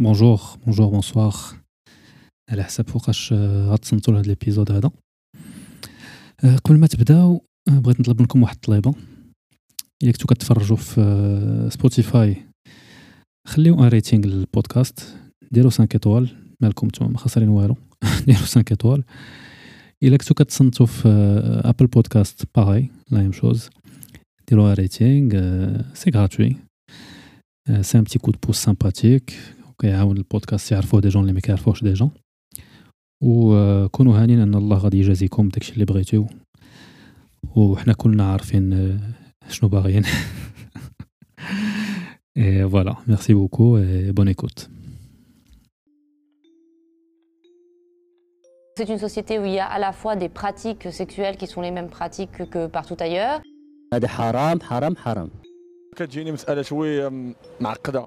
بونجور بونجور بونسوار على حسب فوقاش غتصنتو لهاد ليبيزود هذا. قبل ما تبداو بغيت نطلب منكم واحد الطليبة. إلا كنتو كتفرجوا في سبوتيفاي خليو أن ريتينغ للبودكاست. ديروا 5 إيطوال مالكم نتوما ما خسرين والو. ديروا 5 إيطوال. إلا كنتو كتصنتو في ابل بودكاست باغي لا ميم شوز ديروا أن ريتينغ سي غراتوي سي ان بتي كود بوس سامباتيك وكيعاون البودكاست يعرفوه دي جون اللي ما كيعرفوهش ديجا وكونوا هانين إن الله غادي يجازيكم داكشي اللي بغيتو. وحنا كلنا عارفين شنو باغيين. Et voilà, merci beaucoup et bonne écoute. C'est une société où il y a à la fois des pratiques sexuelles qui sont les mêmes pratiques que partout ailleurs. هذا حرام حرام حرام. كتجيني مسألة شوية معقدة.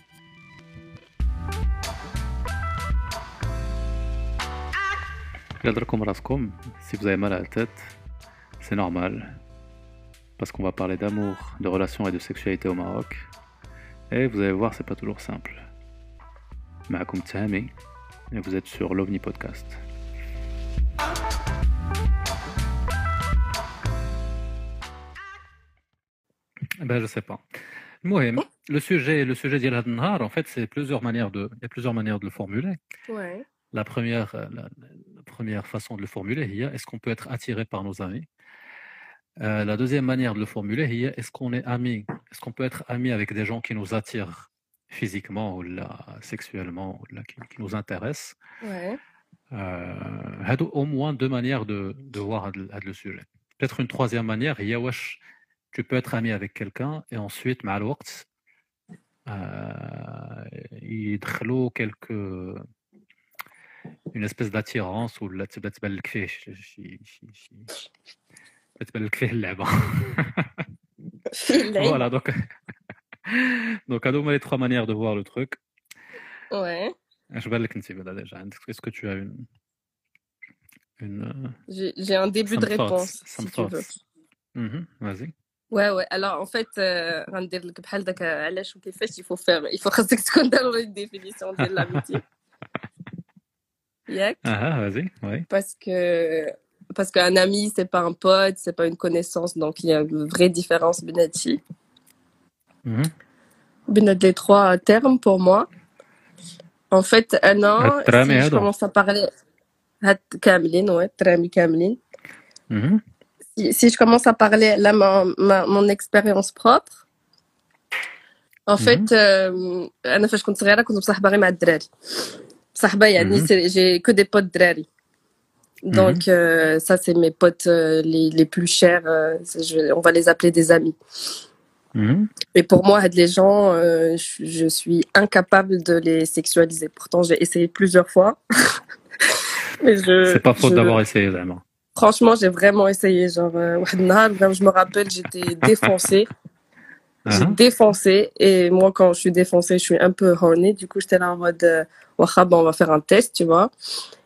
Garderez-vous si vous avez mal à la tête, c'est normal. Parce qu'on va parler d'amour, de relations et de sexualité au Maroc. Et vous allez voir, c'est pas toujours simple. Maakoum Tsahami, et vous êtes sur l'OVNI Podcast. Ben, je sais pas. Oui, oh. le sujet, le sujet d'Ilhad en fait, c'est plusieurs manières de, il y a plusieurs manières de le formuler. Ouais. La première, euh, la, première façon de le formuler, est est-ce qu'on peut être attiré par nos amis? Euh, la deuxième manière de le formuler, est est-ce qu'on est ami? Est-ce qu'on peut être ami avec des gens qui nous attirent physiquement ou là, sexuellement qui, nous intéressent? Ouais. euh, au moins deux manières de, voir le sujet. Peut-être une troisième manière, tu peux être ami avec quelqu'un et ensuite, mal euh, il quelques une espèce d'attirance ولا تبدا تبان لك فيه شي شي شي شي- تبدا تبان لك فيه اللعبه في العيد voilà donc donc هادو هما les trois manières de voir le truc ouais اش بان لك انت بعدا déjà عندك est-ce que tu as une une euh, j'ai j'ai un début some de réponse thoughts some si tu veux thoughts Mhm, vas-y Ouais, ouais. Alors, en fait, euh, غندير لك بحال داك علاش وكيفاش il faut faire il faut خاصك تكون ضروري une définition ديال l'amitié Parce que parce qu'un ami, c'est pas un pote, c'est pas une connaissance, donc il y a une vraie différence Benati. Mmh. Les trois termes pour moi. En fait, un an, si je commence à parler. Mmh. Si, si, je commence à parler là ma, ma, mon expérience propre, en fait, euh, je considère que je suis Sahba, mm-hmm. j'ai que des potes drari. Mhm. Donc, euh, ça, c'est mes potes euh, les, les, plus chers. Euh, on va les appeler des amis. Mm-hmm. Et pour moi, les gens, je, suis incapable de les sexualiser. Pourtant, j'ai essayé plusieurs fois. C'est pas faute d'avoir essayé, vraiment. Franchement, j'ai vraiment essayé. Genre, je me rappelle, j'étais défoncée. J'ai uh-huh. défoncé et moi quand je suis défoncée, je suis un peu horny. Du coup, j'étais là en mode bon, on va faire un test, tu vois.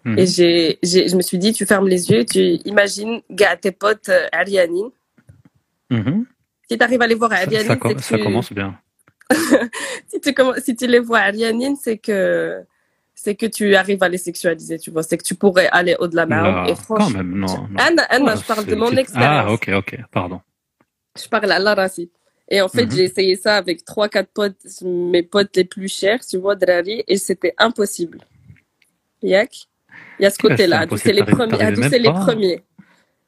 mhm. Et j'ai, j'ai, je me suis dit, tu fermes les yeux, tu imagines, tes potes, euh, Arianine. Mhm. Si tu arrives à les voir Ça- ça, Arianine, com- c'est que ça tu, commence bien si tu commen- si tu les vois Arianine, c'est que, c'est que tu arrives à les sexualiser, tu vois. C'est que tu pourrais aller au-delà. Là, Et quand franchement, même non, non. Anna, Anna, Ouais, je parle de mon expérience. ah ok ok pardon Je parle à la racine. Et en fait, Mhm. j'ai essayé ça avec trois, quatre potes, mes potes les plus chers, tu vois, Drari, et c'était impossible. Yak. Il y a ce Qu'est-ce que côté-là. c'est D'où c'est les impossible premiers. T'arrives d'où même c'est les pas premiers.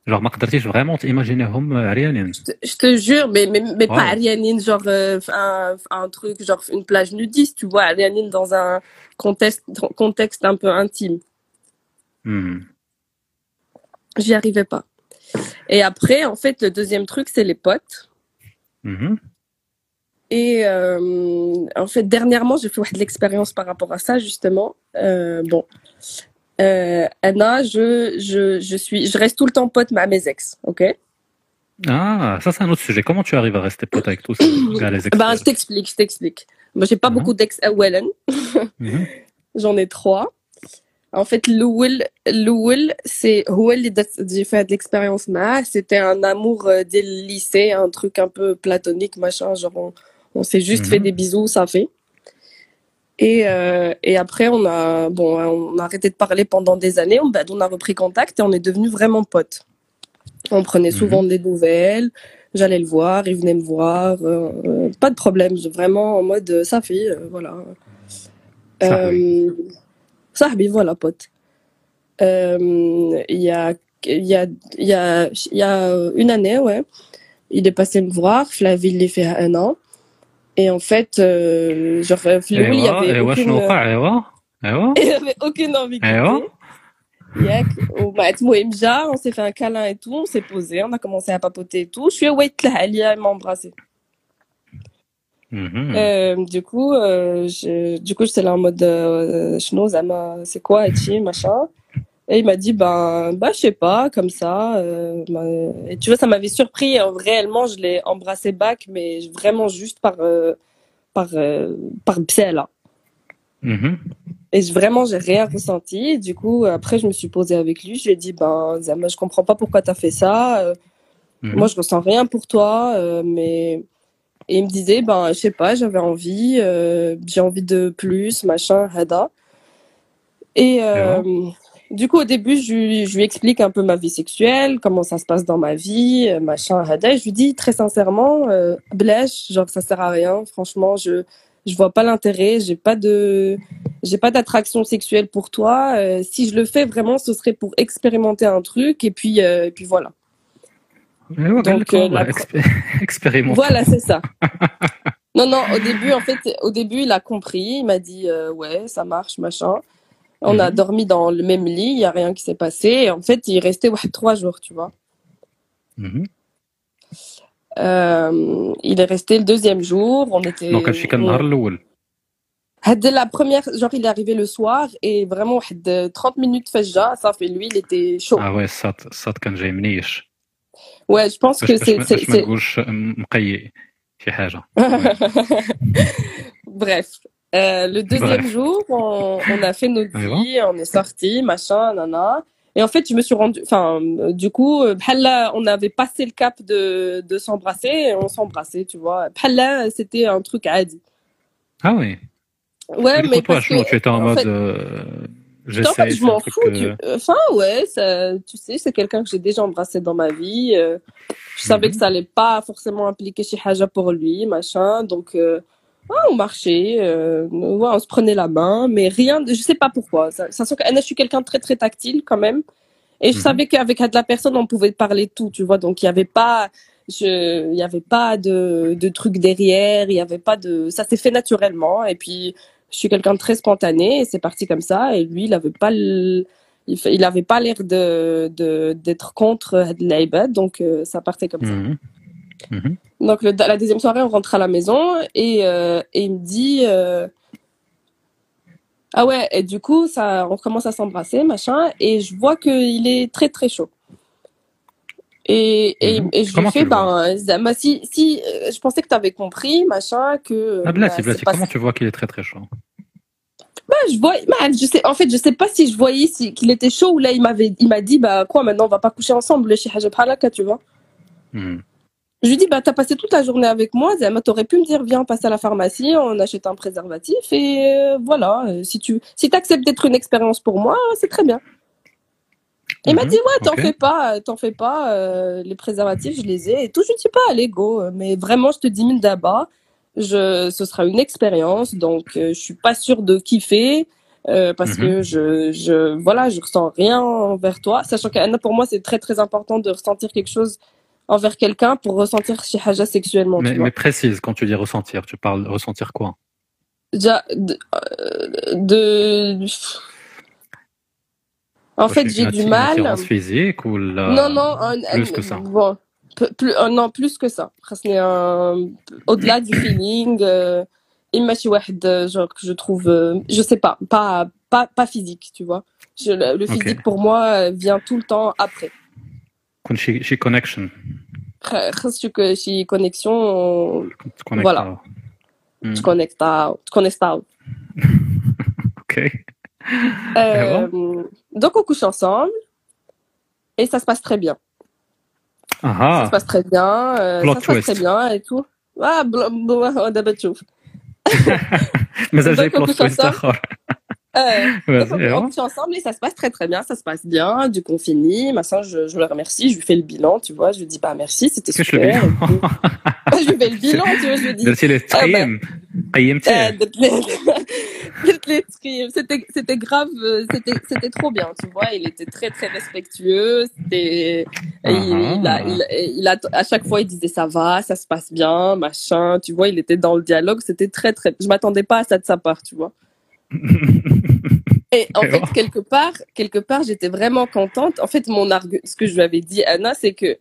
genre ما قدرتيش vraiment تيماجينيهم عريانين Je te, je te jure, mais, mais, mais pas Wow. Arianine, genre euh, un, un truc, genre une plage nudiste, tu vois, Arianine dans un contexte, contexte un peu intime. Mhm. J'y arrivais pas. Et après, en fait, le deuxième truc, c'est les potes. Mhm. Et euh, en fait, dernièrement, j'ai fait de l'expérience par rapport à ça, justement. Euh, bon. Euh, Anna, je, je, je, suis, je reste tout le temps pote à mes ex, ok? Ah, ça c'est un autre sujet. Comment tu arrives à rester pote avec tous ces gars, les ex? Ben, je t'explique, je t'explique. Moi, j'ai pas Mhm. beaucoup d'ex à Wellen. Mhm. J'en ai trois. En fait, l'Oul, l'Oul, c'est هو اللي درت- j'ai fait de l'expérience معاه. C'était un amour euh, dès le lycée, un truc un peu platonique, machin. Genre, on, on s'est juste Mhm. fait des bisous, ça fait. Et, euh, et après, on a, bon, on a arrêté de parler pendant des années. On, bah, on a repris contact et on est devenus vraiment potes. On prenait Mhm. souvent des nouvelles. J'allais le voir, il venait me voir. euh, euh, pas de problème. Je- Vraiment en mode, euh, ça fait, euh, voilà. Sahbi. Euh, Sahbi, voilà, pote. Euh, Il y a, il y a, il y a, il y a une année, ouais. Il est passé me voir. Flavie, il est fait un an. Et en fait, euh, genre, Flavie, il y ايوا avait ايوا aucune, شنو وقع ايوا ايوا il y avait aucune ambiguïté. ايوا Yak, au Maat Moemja, on s'est fait un câlin et tout, on s'est posé, on a commencé à papoter et tout. Je suis wait Alia, il m'a embrassé. Mhm. Euh, du coup, euh, je, du coup, j'étais là en mode, euh, Shno, Zama, c'est quoi, Echi, machin. Et il m'a dit, ben, bah, je sais pas, comme ça. Euh, et tu vois, ça m'avait surpris. hein, réellement, je l'ai embrassé back, mais vraiment juste par, euh, par, euh, par là. Mhm. Et je- vraiment, j'ai rien ressenti. Du coup, après, je me suis posée avec lui. Je lui ai dit, ben, Zama, je comprends pas pourquoi t'as fait ça. Euh, Mhm. Moi, je ressens rien pour toi, euh, mais et il me disait, ben, je sais pas, j'avais envie, euh, j'ai envie de plus, machin, hada. Et euh, du coup, au début, je, lui- je lui explique un peu ma vie sexuelle, comment ça se passe dans ma vie, euh, machin, hada. Et je lui dis très sincèrement, euh, blèche, genre ça sert à rien. Franchement, je je vois pas l'intérêt, j'ai pas de j'ai pas d'attraction sexuelle pour toi. Euh, si je le fais vraiment, ce serait pour expérimenter un truc et puis euh, et puis voilà. Donc, euh, la... Voilà, c'est ça. non, non, au début, en fait, au début, il a compris. Il m'a dit, euh, ouais, ça marche, machin. On a dormi dans le même lit, il n'y a rien qui s'est passé. En fait, il restait ouais, trois jours, tu vois. Euh, il est resté le deuxième jour. On était. Donc, la première, genre, il est arrivé le soir et vraiment, 30 minutes, ça fait lui, il était chaud. Ah ouais, ça, ça, quand j'ai Ouais, je pense que c'est. Bref. Euh, le deuxième jour, on, a fait notre vie, on est sorti, machin, nana. Et en fait, je me suis rendu, enfin, euh, du coup, euh, on avait passé le cap de, de s'embrasser, et on s'embrassait, tu vois. Bhalla, c'était un truc à Ah oui. Ouais, mais. Que, tu étais en, mode en J'essaie, fait, je m'en truc, fous. euh, tu- Enfin, ouais, ça, tu sais, c'est quelqu'un que j'ai déjà embrassé dans ma vie. euh, je savais Mhm. que ça allait pas forcément impliquer chez Haja pour lui, machin. Donc, euh, ouais, on marchait, euh, ouais, on se prenait la main, mais rien, de, je sais pas pourquoi. Ça, ça sent que je suis quelqu'un de très, très tactile quand même. Et je Mhm. savais qu'avec la personne, on pouvait parler tout, tu vois. Donc, il y avait pas, je, il y avait pas de, de trucs derrière, il y avait pas de, ça s'est fait naturellement. Et puis, je suis quelqu'un de très spontané et c'est parti comme ça. Et lui, il avait pas le, il, fa- il avait pas l'air de, d'être contre l'Aibad, donc euh, ça partait comme ça. Mhm. Mhm. Donc le, la deuxième soirée, on rentre à la maison et, euh, et il me dit euh, ah ouais et du coup ça, on commence à s'embrasser machin et je vois qu'il est très très chaud. Et, et, et je lui fais ben Zama, si si euh, je pensais que tu avais compris machin que Ah, bah, Blati, c'est Blati, pas comment tu vois qu'il est très très chaud bah, je vois, bah, je sais, en fait, je sais pas si je voyais si, qu'il était chaud ou là, il m'avait, il m'a dit, bah, quoi, maintenant, on va pas coucher ensemble, chez Hajab Halaka, tu vois. Mhm. Je lui dis, bah, t'as passé toute la journée avec moi, Zama, t'aurais pu me dire, viens, passe à la pharmacie, on achète un préservatif et euh, voilà, euh, si tu, si t'acceptes d'être une expérience pour moi, c'est très bien. Et il m'a Mhm, dit, ouais, t'en fais pas, euh, t'en fais pas, euh, les préservatifs, je les ai et tout. Je lui dis pas, allez, go, euh, mais vraiment, je te dis, mille d'abord, je, ce sera une expérience, donc euh, je suis pas sûre de kiffer. euh, parce Mhm. que je, je, voilà, je ressens rien envers toi. Sachant que pour moi, c'est très, très important de ressentir quelque chose envers quelqu'un pour ressentir chez Haja sexuellement. mais, mais précise, quand tu dis ressentir, tu parles ressentir quoi? Déjà, de, euh, de- en fait, j'ai du mal. Une physique ou la... Non, non, plus que ça? Euh, non, plus que ça. Au-delà du feeling, euh, il m'a genre que je trouve, euh, je sais pas, pas, pas, pas physique, tu vois. Le, physique pour moi vient tout le temps après. Quand chez connection. Chez connexion. Voilà. Tu connectes, tu connectes. Hmm. Ok euh, donc on couche ensemble et ça se passe très bien. Aha. Ça se passe très bien, euh, ça se passe très bien et tout. Ah, d'abord Mais ça j'ai plot twist. Euh, donc, on couche ensemble et ça se passe très très bien, ça se passe bien. Du coup, on finit. Je, je le remercie, je lui fais le bilan, tu vois. Je lui dis, bah merci, c'était super. Je, je lui fais le bilan, tu vois. Je lui dis, merci le ah, bah, C'était, c'était grave, euh, c'était, c'était trop bien, tu vois. Il était très, très respectueux. C'était, il, il a, il, il a, à chaque fois, il disait ça va, ça se passe bien, machin. Tu vois, il était dans le dialogue. C'était très, très, je m'attendais pas à ça de sa part, tu vois. Et en fait, bon. quelque part, quelque part, j'étais vraiment contente. En fait, mon argu- ce que je lui avais dit, Anna, c'est que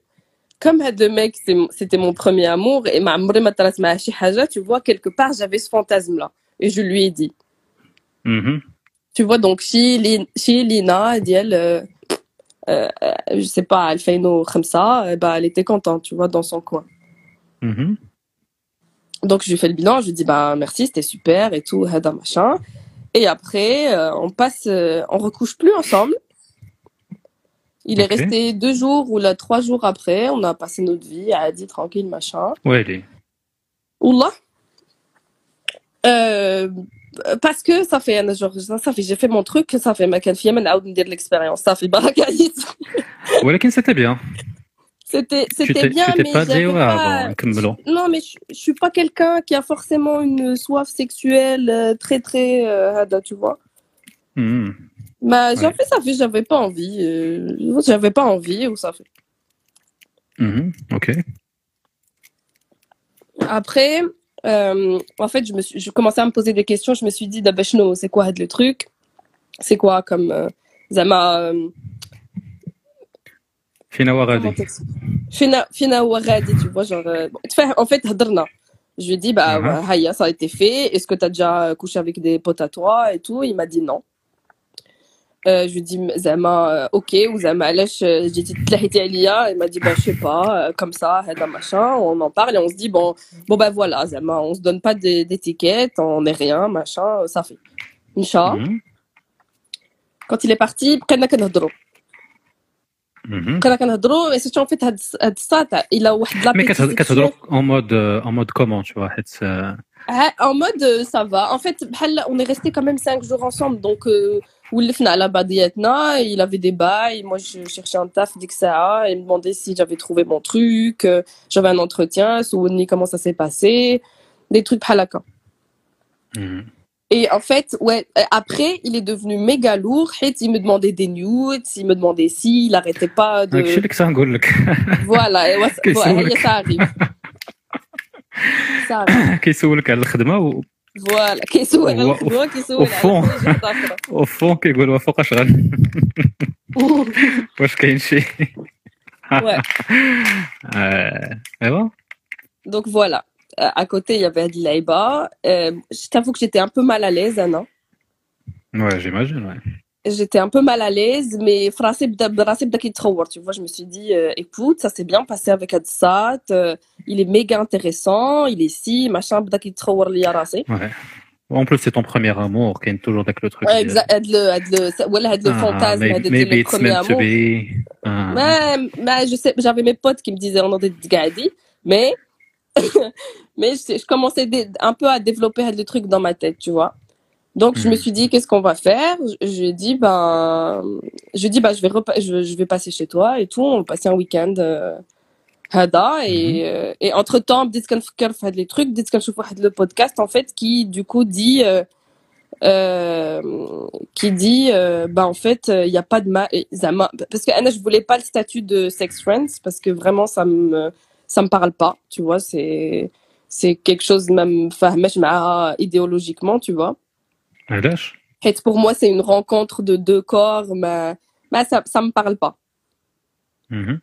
comme le mec, c'est mon- c'était mon premier amour, et ma tu vois, quelque part, j'avais ce fantasme-là. Et je lui ai dit. Mm-hmm. Tu vois, donc, chez Lina, elle, euh, euh, je sais pas, elle fait une comme ça, bah, elle était contente, tu vois, dans son coin. Mm-hmm. Donc, je lui fais le bilan, je lui dis, bah, merci, c'était super et tout, euh, hada, machin. Et après, euh, on passe, on recouche plus ensemble. Il est resté deux jours ou là, trois jours après, on a passé notre vie à dit tranquille, machin. Ouais, elle est. Oula. Euh, parce que ça fait, un genre, ça, ça fait, j'ai fait mon truc, ça fait ma fille, maintenant, on dire l'expérience, ça fait barakayit. ولكن سيتي بيان C'était, Tu c'était t'es bien, tu t'es mais pas dit j'avais ouais pas, bon نكملوا non, mais je, je suis pas quelqu'un qui a forcément une soif sexuelle euh, très, très, euh, hada, tu vois. Mhm. Bah, j'ai Ouais. fait, ça fait, j'avais pas envie, euh, j'avais pas envie, ou ça fait. Mhm. ok Après, Euh, en fait, je, commençais à me poser des questions. Je me suis dit, d'abashno, c'est quoi le truc? C'est quoi comme euh, Zama euh, Fina Waradi. Fina tu vois, genre. Euh, en fait, je lui ai dit, bah, uh ça a été fait. Est-ce que tu as déjà couché avec des potes à toi et tout? Il m'a dit non. Euh, je dis Zama, euh, ok, ou Zama, j'ai dit Tlahiti Alia, elle m'a dit, bah, je sais pas, euh, comme ça, un machin, on en parle et on se dit, bon, bon, ben, voilà, Zama, on se donne pas d'étiquette, on n'est rien, machin, ça fait. Inch'Allah. Mhm. Quand il est parti, Kana Kanadro. Kana mhm. Kanadro, et c'est en fait, ça, il a Mais Kanadro en mode, en mode comment, tu vois, ah, en mode, ça va. En fait, on est resté quand même cinq jours ensemble, donc, ولفنا على بعضياتنا. Il avait des bails. Moi, je cherchais un taf ديك الساعة. Il me demandait si j'avais trouvé mon truc. euh, J'avais un entretien. سولني comment ça s'est passé. Des trucs بحال هكا. Mhm. Et en fait, ouais, euh, après, il est devenu méga lourd. حيت Il me demandait des nudes. Il me demandait si. Il arrêtait pas داكشي de... اللي كنت غنقول لك Voilà. Et ouais, كيسولك. voilà, ça arrive. Ça arrive. كيسولك على الخدمه و Voilà. كيسول على هو- الخدمة كيسول au fond. على كل حاجة أخرى. au fond كيقول وا فوقاش غادي واش كاين شي Ouais. آه، ايوا Donc voilà. Euh, à côté, il y avait Adelaïba. Euh, je t'avoue que j'étais un peu mal à l'aise, Anna. Ouais, j'imagine, ouais. J'étais un peu mal à l'aise, mais tu vois, je me suis dit, euh, écoute, ça s'est bien passé avec Adsat, euh, il est méga intéressant, il est si, machin, ouais. En plus, c'est ton premier amour, qu'il y a toujours avec le truc. Ouais, exact, voilà, le Ah, fantasme, maybe, maybe le it's premier meant to amour. be. Ah. Mais, mais je sais, j'avais mes potes qui me disaient on est des gadi, mais, mais je, je commençais un peu à développer le truc dans ma tête, tu vois. Donc, je me hmm. suis dit, qu'est-ce qu'on va faire? J'ai dit, ben, je dis, ben, je vais je, je, vais passer chez toi et tout. On va passer un week-end. Euh, Hada et, hmm. euh, et entre temps, dites fait les trucs, dites le podcast en fait qui du coup dit euh, euh, qui dit euh, ben, en fait euh, il n'y a pas de ma parce que Anna je voulais pas le statut de sex friends parce que vraiment ça me ça me parle pas tu vois. C'est c'est quelque chose même idéologiquement tu vois. علاش؟ Et pour moi, c'est une rencontre de deux corps, mais, mais ça, ça me parle pas. Mhm.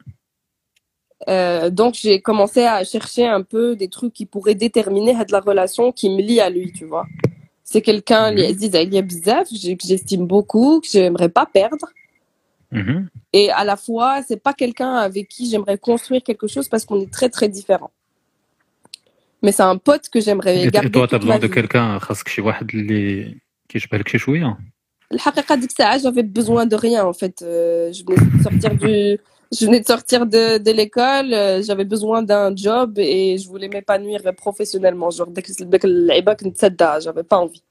Euh, donc j'ai commencé à chercher un peu des trucs qui pourraient déterminer de la relation qui me lie à lui, tu vois. C'est quelqu'un Mhm. اللي عزيز عليا بزاف, que que j'estime beaucoup, que j'aimerais pas perdre. Mhm. Et à la fois, c'est pas quelqu'un avec qui j'aimerais construire quelque chose parce qu'on est très très différents. Mais c'est un pote que j'aimerais Et garder et toi, t'as toute ma besoin de vie. quelqu'un خاصك شي واحد اللي كيشبه لك شي شويه الحقيقة ديك الساعة j'avais besoin de rien en fait. Euh, je venais de sortir du je venais de sortir de, de l'école, euh, j'avais besoin d'un job et je voulais m'épanouir professionnellement. Genre dès que ديك اللعيبة كنت سادة, j'avais pas envie.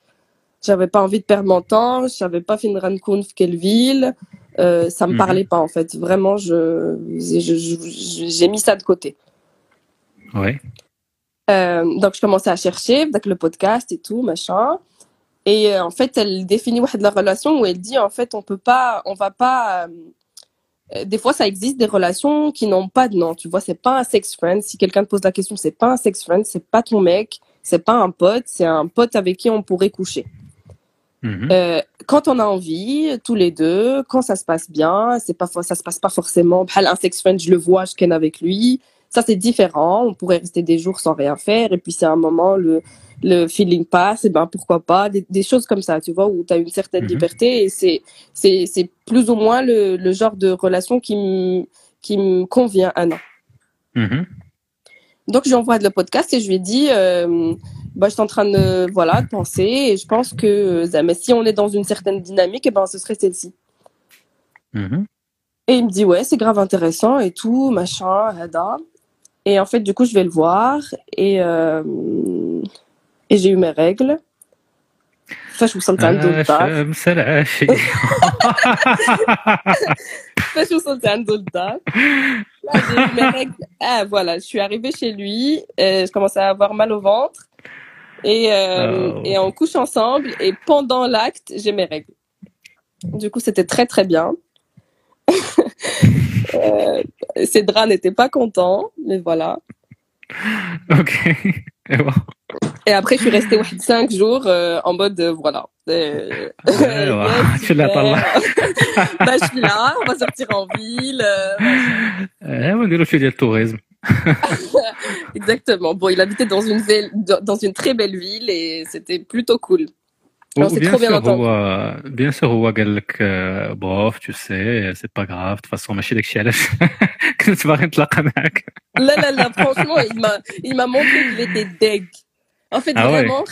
J'avais pas envie de perdre mon temps, je savais pas fin نكون في quelle ville. Euh, ça me Mhm. parlait pas en fait. Vraiment, je je- je- je- j'ai mis ça de côté. Ouais. Euh, donc je commençais à chercher avec le podcast et tout machin et euh, en fait elle définit la relation où elle dit en fait on peut pas on va pas euh, euh, des fois ça existe des relations qui n'ont pas de nom tu vois c'est pas un sex friend si quelqu'un te pose la question c'est pas un sex friend c'est pas ton mec c'est pas un pote c'est un pote avec qui on pourrait coucher Mhm. euh, quand on a envie, tous les deux, quand ça se passe bien, c'est pas ça se passe pas forcément. bhal, Un sex friend, je le vois, je ken avec lui. Ça c'est différent. On pourrait rester des jours sans rien faire et puis c'est un moment le le feeling passe. Et ben pourquoi pas des, des choses comme ça, tu vois, où tu as une certaine Mhm. liberté et c'est c'est c'est plus ou moins le le genre de relation qui me qui me convient à non. Mhm. Donc, je lui envoie le podcast et je lui ai dit, euh, bah, je suis en train de, voilà, de penser et je pense que euh, mais si on est dans une certaine dynamique, eh ben, ce serait celle-ci. Mhm. Et il me dit, ouais, c'est grave intéressant et tout, machin, hada. Et en fait, du coup, je vais le voir et, euh, et j'ai eu mes règles. فاش وصلت عنده آه، الدار شمس العاشي فاش وصلت عنده الدار Là, j'ai eu mes règles. Ah, voilà, je suis arrivée chez lui, euh, je commençais à avoir mal au ventre. Et, euh, Oh. et on couche ensemble. Et pendant l'acte, j'ai mes règles. Du coup, c'était très, très bien. euh, ses draps n'étaient pas contents, mais voilà. ok Et bon. Et après, je suis restée ouais, cinq jours euh, en mode, euh, voilà. Euh, ايوا yes, شو اللي super. طلع bah, je suis là, on va sortir en ville. euh, ايوا نديرو شويه ديال التوريزم Exactement. Bon, il habitait dans une ville, dans une très belle ville et c'était plutôt cool. On s'est وبيان trop bien سور entendu. هو بيان سور هو قال لك آه، بوف تو سي سي با غاف دو فاسون ماشي داكشي علاش كنت باغي نتلاقى معاك Là, là, là, franchement, il m'a, il m'a montré qu'il était deg. En fait, Ah ouais. vraiment,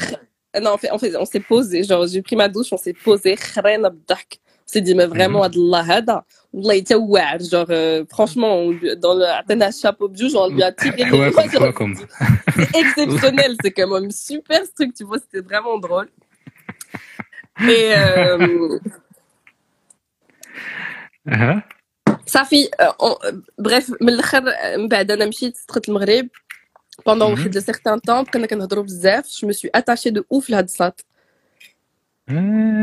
non, en fait, en fait, on s'est posé, genre, j'ai pris ma douche, on s'est posé, خرينا بالضحك. On s'est dit, mais vraiment, هاد الله هذا, والله يتوعر, genre, euh, franchement, on lui- dans le, عطينا un chapeau de juge, on lui a tiré les حواكم doigts, genre, حواكم c'est exceptionnel, c'est quand même super ce truc, tu vois, c'était vraiment drôle. Et, euh, ها صافي آه، أون- بريف من الاخر آه، من بعد انا مشيت دخلت المغرب بوندون. واحد سيغتان طون بقينا كنهضروا بزاف جو مي سوي اتاشي دو اوف لهاد الساط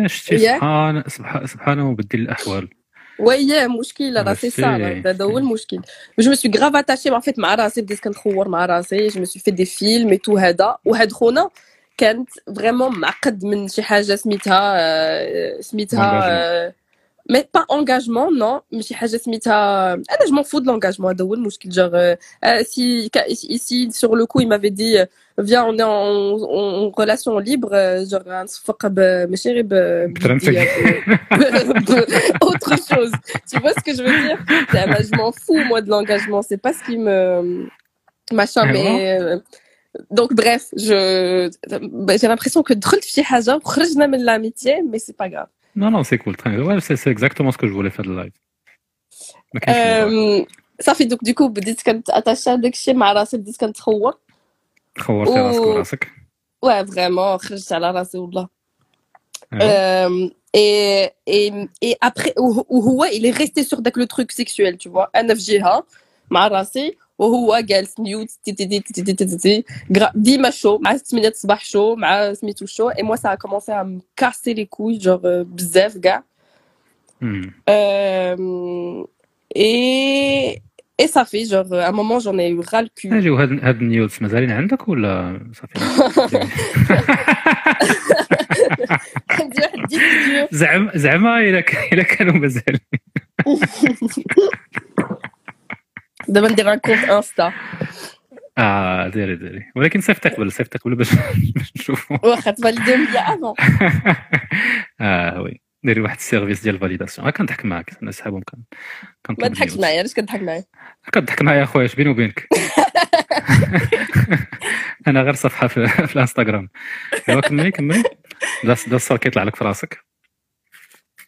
شتي؟ سبحان سبحان مبدل الاحوال وياه مشكل راه سي سا هذا هو المشكل جو مي سوي غراف اتاشي ان فيت مع راسي بديت كنخور مع راسي جو مي سوي في دي فيلم اي تو هذا وهاد خونا كانت فريمون معقد من شي حاجة سميتها سميتها مي با انغاجمون نو ماشي حاجه سميتها انا جو مون فو دو لونغاجمون هذا هو المشكل جوغ si ici sur le coup il m'avait dit euh, viens on est en, en, en relation libre euh, genre غنصفق ب- ماشي غير ب- بترنتك. ب- ب- autre chose tu vois ce que je veux dire Bah, je m'en fous moi de l'engagement c'est pas ce qui me machin Ah mais euh, donc bref je bah, j'ai l'impression que دخلت في شي حاجه وخرجنا من l'amitié mais c'est pas grave Non, non, c'est cool. Très bien. Ouais, c'est c'est exactement ce que je voulais faire de live. ما كاينش موضوع. أم، صافي دوك ديكو بديت كنت اتاشا داكشي مع راسي بديت كنتخور خورتي راسك أوه. وراسك. واه فريمون خرجت على راسي والله أيوا. أم، et et et après وه- وهو il est resté sur داك لو تروك سيكسويل tu vois انا في جهه مع راسي وهو جالس نيوت تي تي تي تي تي تي تي تي غرا- ديما شو مع 8 الصباح شو مع سميتو شو et moi ça a commencé à me casser les couilles genre euh, بزاف كاع Hmm. Euh, et, et ça fait, genre, à un moment, j'en ai eu ras le cul. اجي وهاد هاد النيوز مازالين عندك ولا صافي عندي واحد disque زعما زعما الا ك- الا كانوا مازال دابا ندير كونت انستا آه ديري ديري. ولكن صيفط قبل صيفط قبل باش نشوفوا واخا تفاليدي ليا افون آه وي. ديري واحد السيرفيس ديال الفاليداسيون كنضحك معاك أنا صحابهم كان ما تضحكش معايا علاش كتضحك معايا؟ كضحك معايا أخويا اش بيني وبينك؟ أنا غير صفحة في, في الإنستغرام. ايوا كملي كملي. دا الصور كيطلع لك في راسك.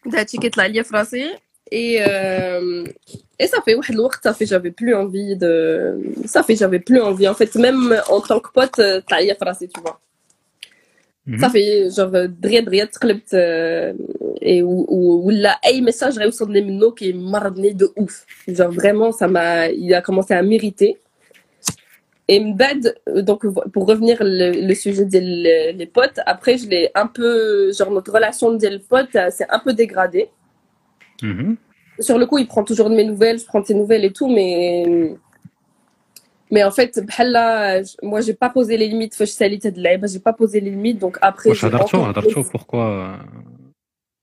دا هادشي كيطلع ليا في راسي. اي اي صافي واحد الوقت صافي جافي بلو انفي دو صافي جافي بلو انفي ان فيت ميم اون طونك بوت طلع ليا في راسي تو صافي جوغ دغيا دغيا تقلبت اي ولا اي ميساج غيوصلني منه كيمرضني دو اوف جوغ فريمون سا ما il a commencé à m'irriter Et bad, donc pour revenir le, le sujet des les potes, après je l'ai un peu, genre notre relation de pote s'est un peu dégradée. -hmm. Sur le coup, il prend toujours de mes nouvelles, je prends de ses nouvelles et tout, mais mais en fait, là, moi j'ai pas posé les limites, je suis de l'aide, j'ai pas posé les limites, donc après. pourquoi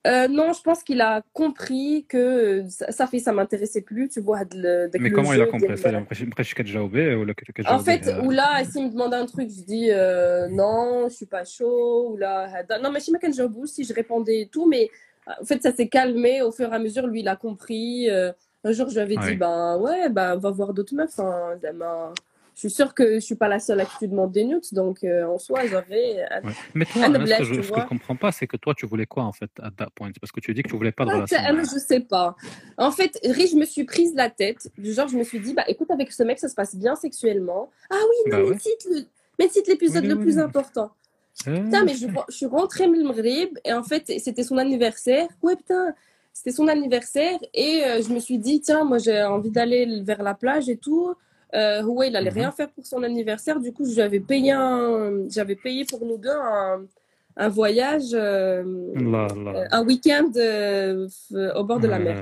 euh, non, je pense qu'il a compris que ça fait ça m'intéressait plus, tu vois. De, de Mais comment il a compris ça? En fait, ou là, s'il me demande un truc, je dis euh, non, je suis pas chaud, ou là, non, mais je sais pas si je répondais tout, mais en fait, ça s'est calmé au fur et à mesure, lui, il a compris. Euh, un jour, je lui avais Ouais. dit, ben ouais, ben va voir d'autres meufs. Hein, je suis sûre que je suis pas la seule à qui tu demandes des nudes, donc euh, en soi, j'avais. Ouais. Mais toi, Anna, ce que je, je comprends pas, c'est que toi, tu voulais quoi en fait à that point? Parce que tu dis que tu voulais pas de Ah, relation. je sais pas. En fait, Ri, je me suis prise la tête. Du genre, je me suis dit, bah écoute, avec ce mec, ça se passe bien sexuellement. Ah oui, non, Bah mais ouais. cite le- mais cite l'épisode Oui, le oui, plus oui. important. Putain, mais je, je suis rentrée Maghreb et en fait, c'était son anniversaire. Ouais, putain, c'était son anniversaire et euh, je me suis dit, tiens, moi j'ai envie d'aller vers la plage et tout. Euh, ouais, il allait rien faire pour son anniversaire. Du coup, j'avais payé, j'avais payé pour nous deux un, voyage, euh, euh, un week-end au bord de la mer.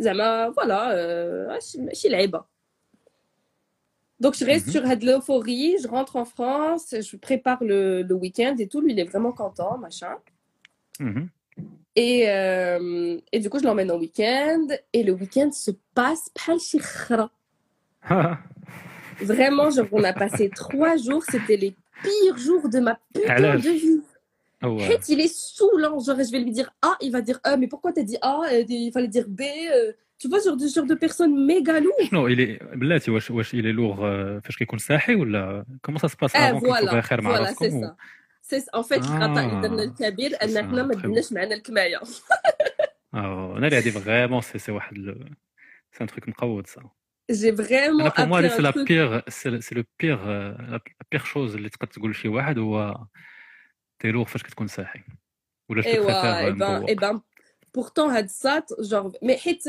Zama, voilà, euh, je suis là. Donc, je reste Mhm. sur cette l'euphorie, je rentre en France, je prépare le, le week-end et tout. Lui, il est vraiment content, machin. Mhm. Et, euh, et du coup, je l'emmène en week-end et le week-end se passe pas Vraiment, genre, on a passé trois jours, c'était les pires jours de ma putain de vie. هو Arrête, il est saoulant. Genre, je vais lui dire A, il va dire A, mais pourquoi t'as dit A Euh, Il fallait dire B. euh, Tu vois, genre de, genre de personne méga lourde. شنو الي بلاتي واش واش الي لوغ آه، فاش كيكون ساحي ولا كومون سا سباس Eh, افون كنتو voilà, بخير مع voilà, c'est راسكم ça. C'est en fait, Ah, الخطأ اللي درنا الكبير ان c'est ça, احنا ما très دناش معنا الكماية. اه انا اللي هادي فريمون سي سي واحد سي ان تروك مقود سا J'ai vraiment انا بور موا appris هادي سي un لا truc. بيغ سي لو بيغ لا بيغ شوز اللي تقدر تقول لشي واحد هو تيلوغ فاش كتكون ساحي ولا جو ايوا بريفير اي بان اي مبوق بان بورتون هاد الساط جونغ مي حيت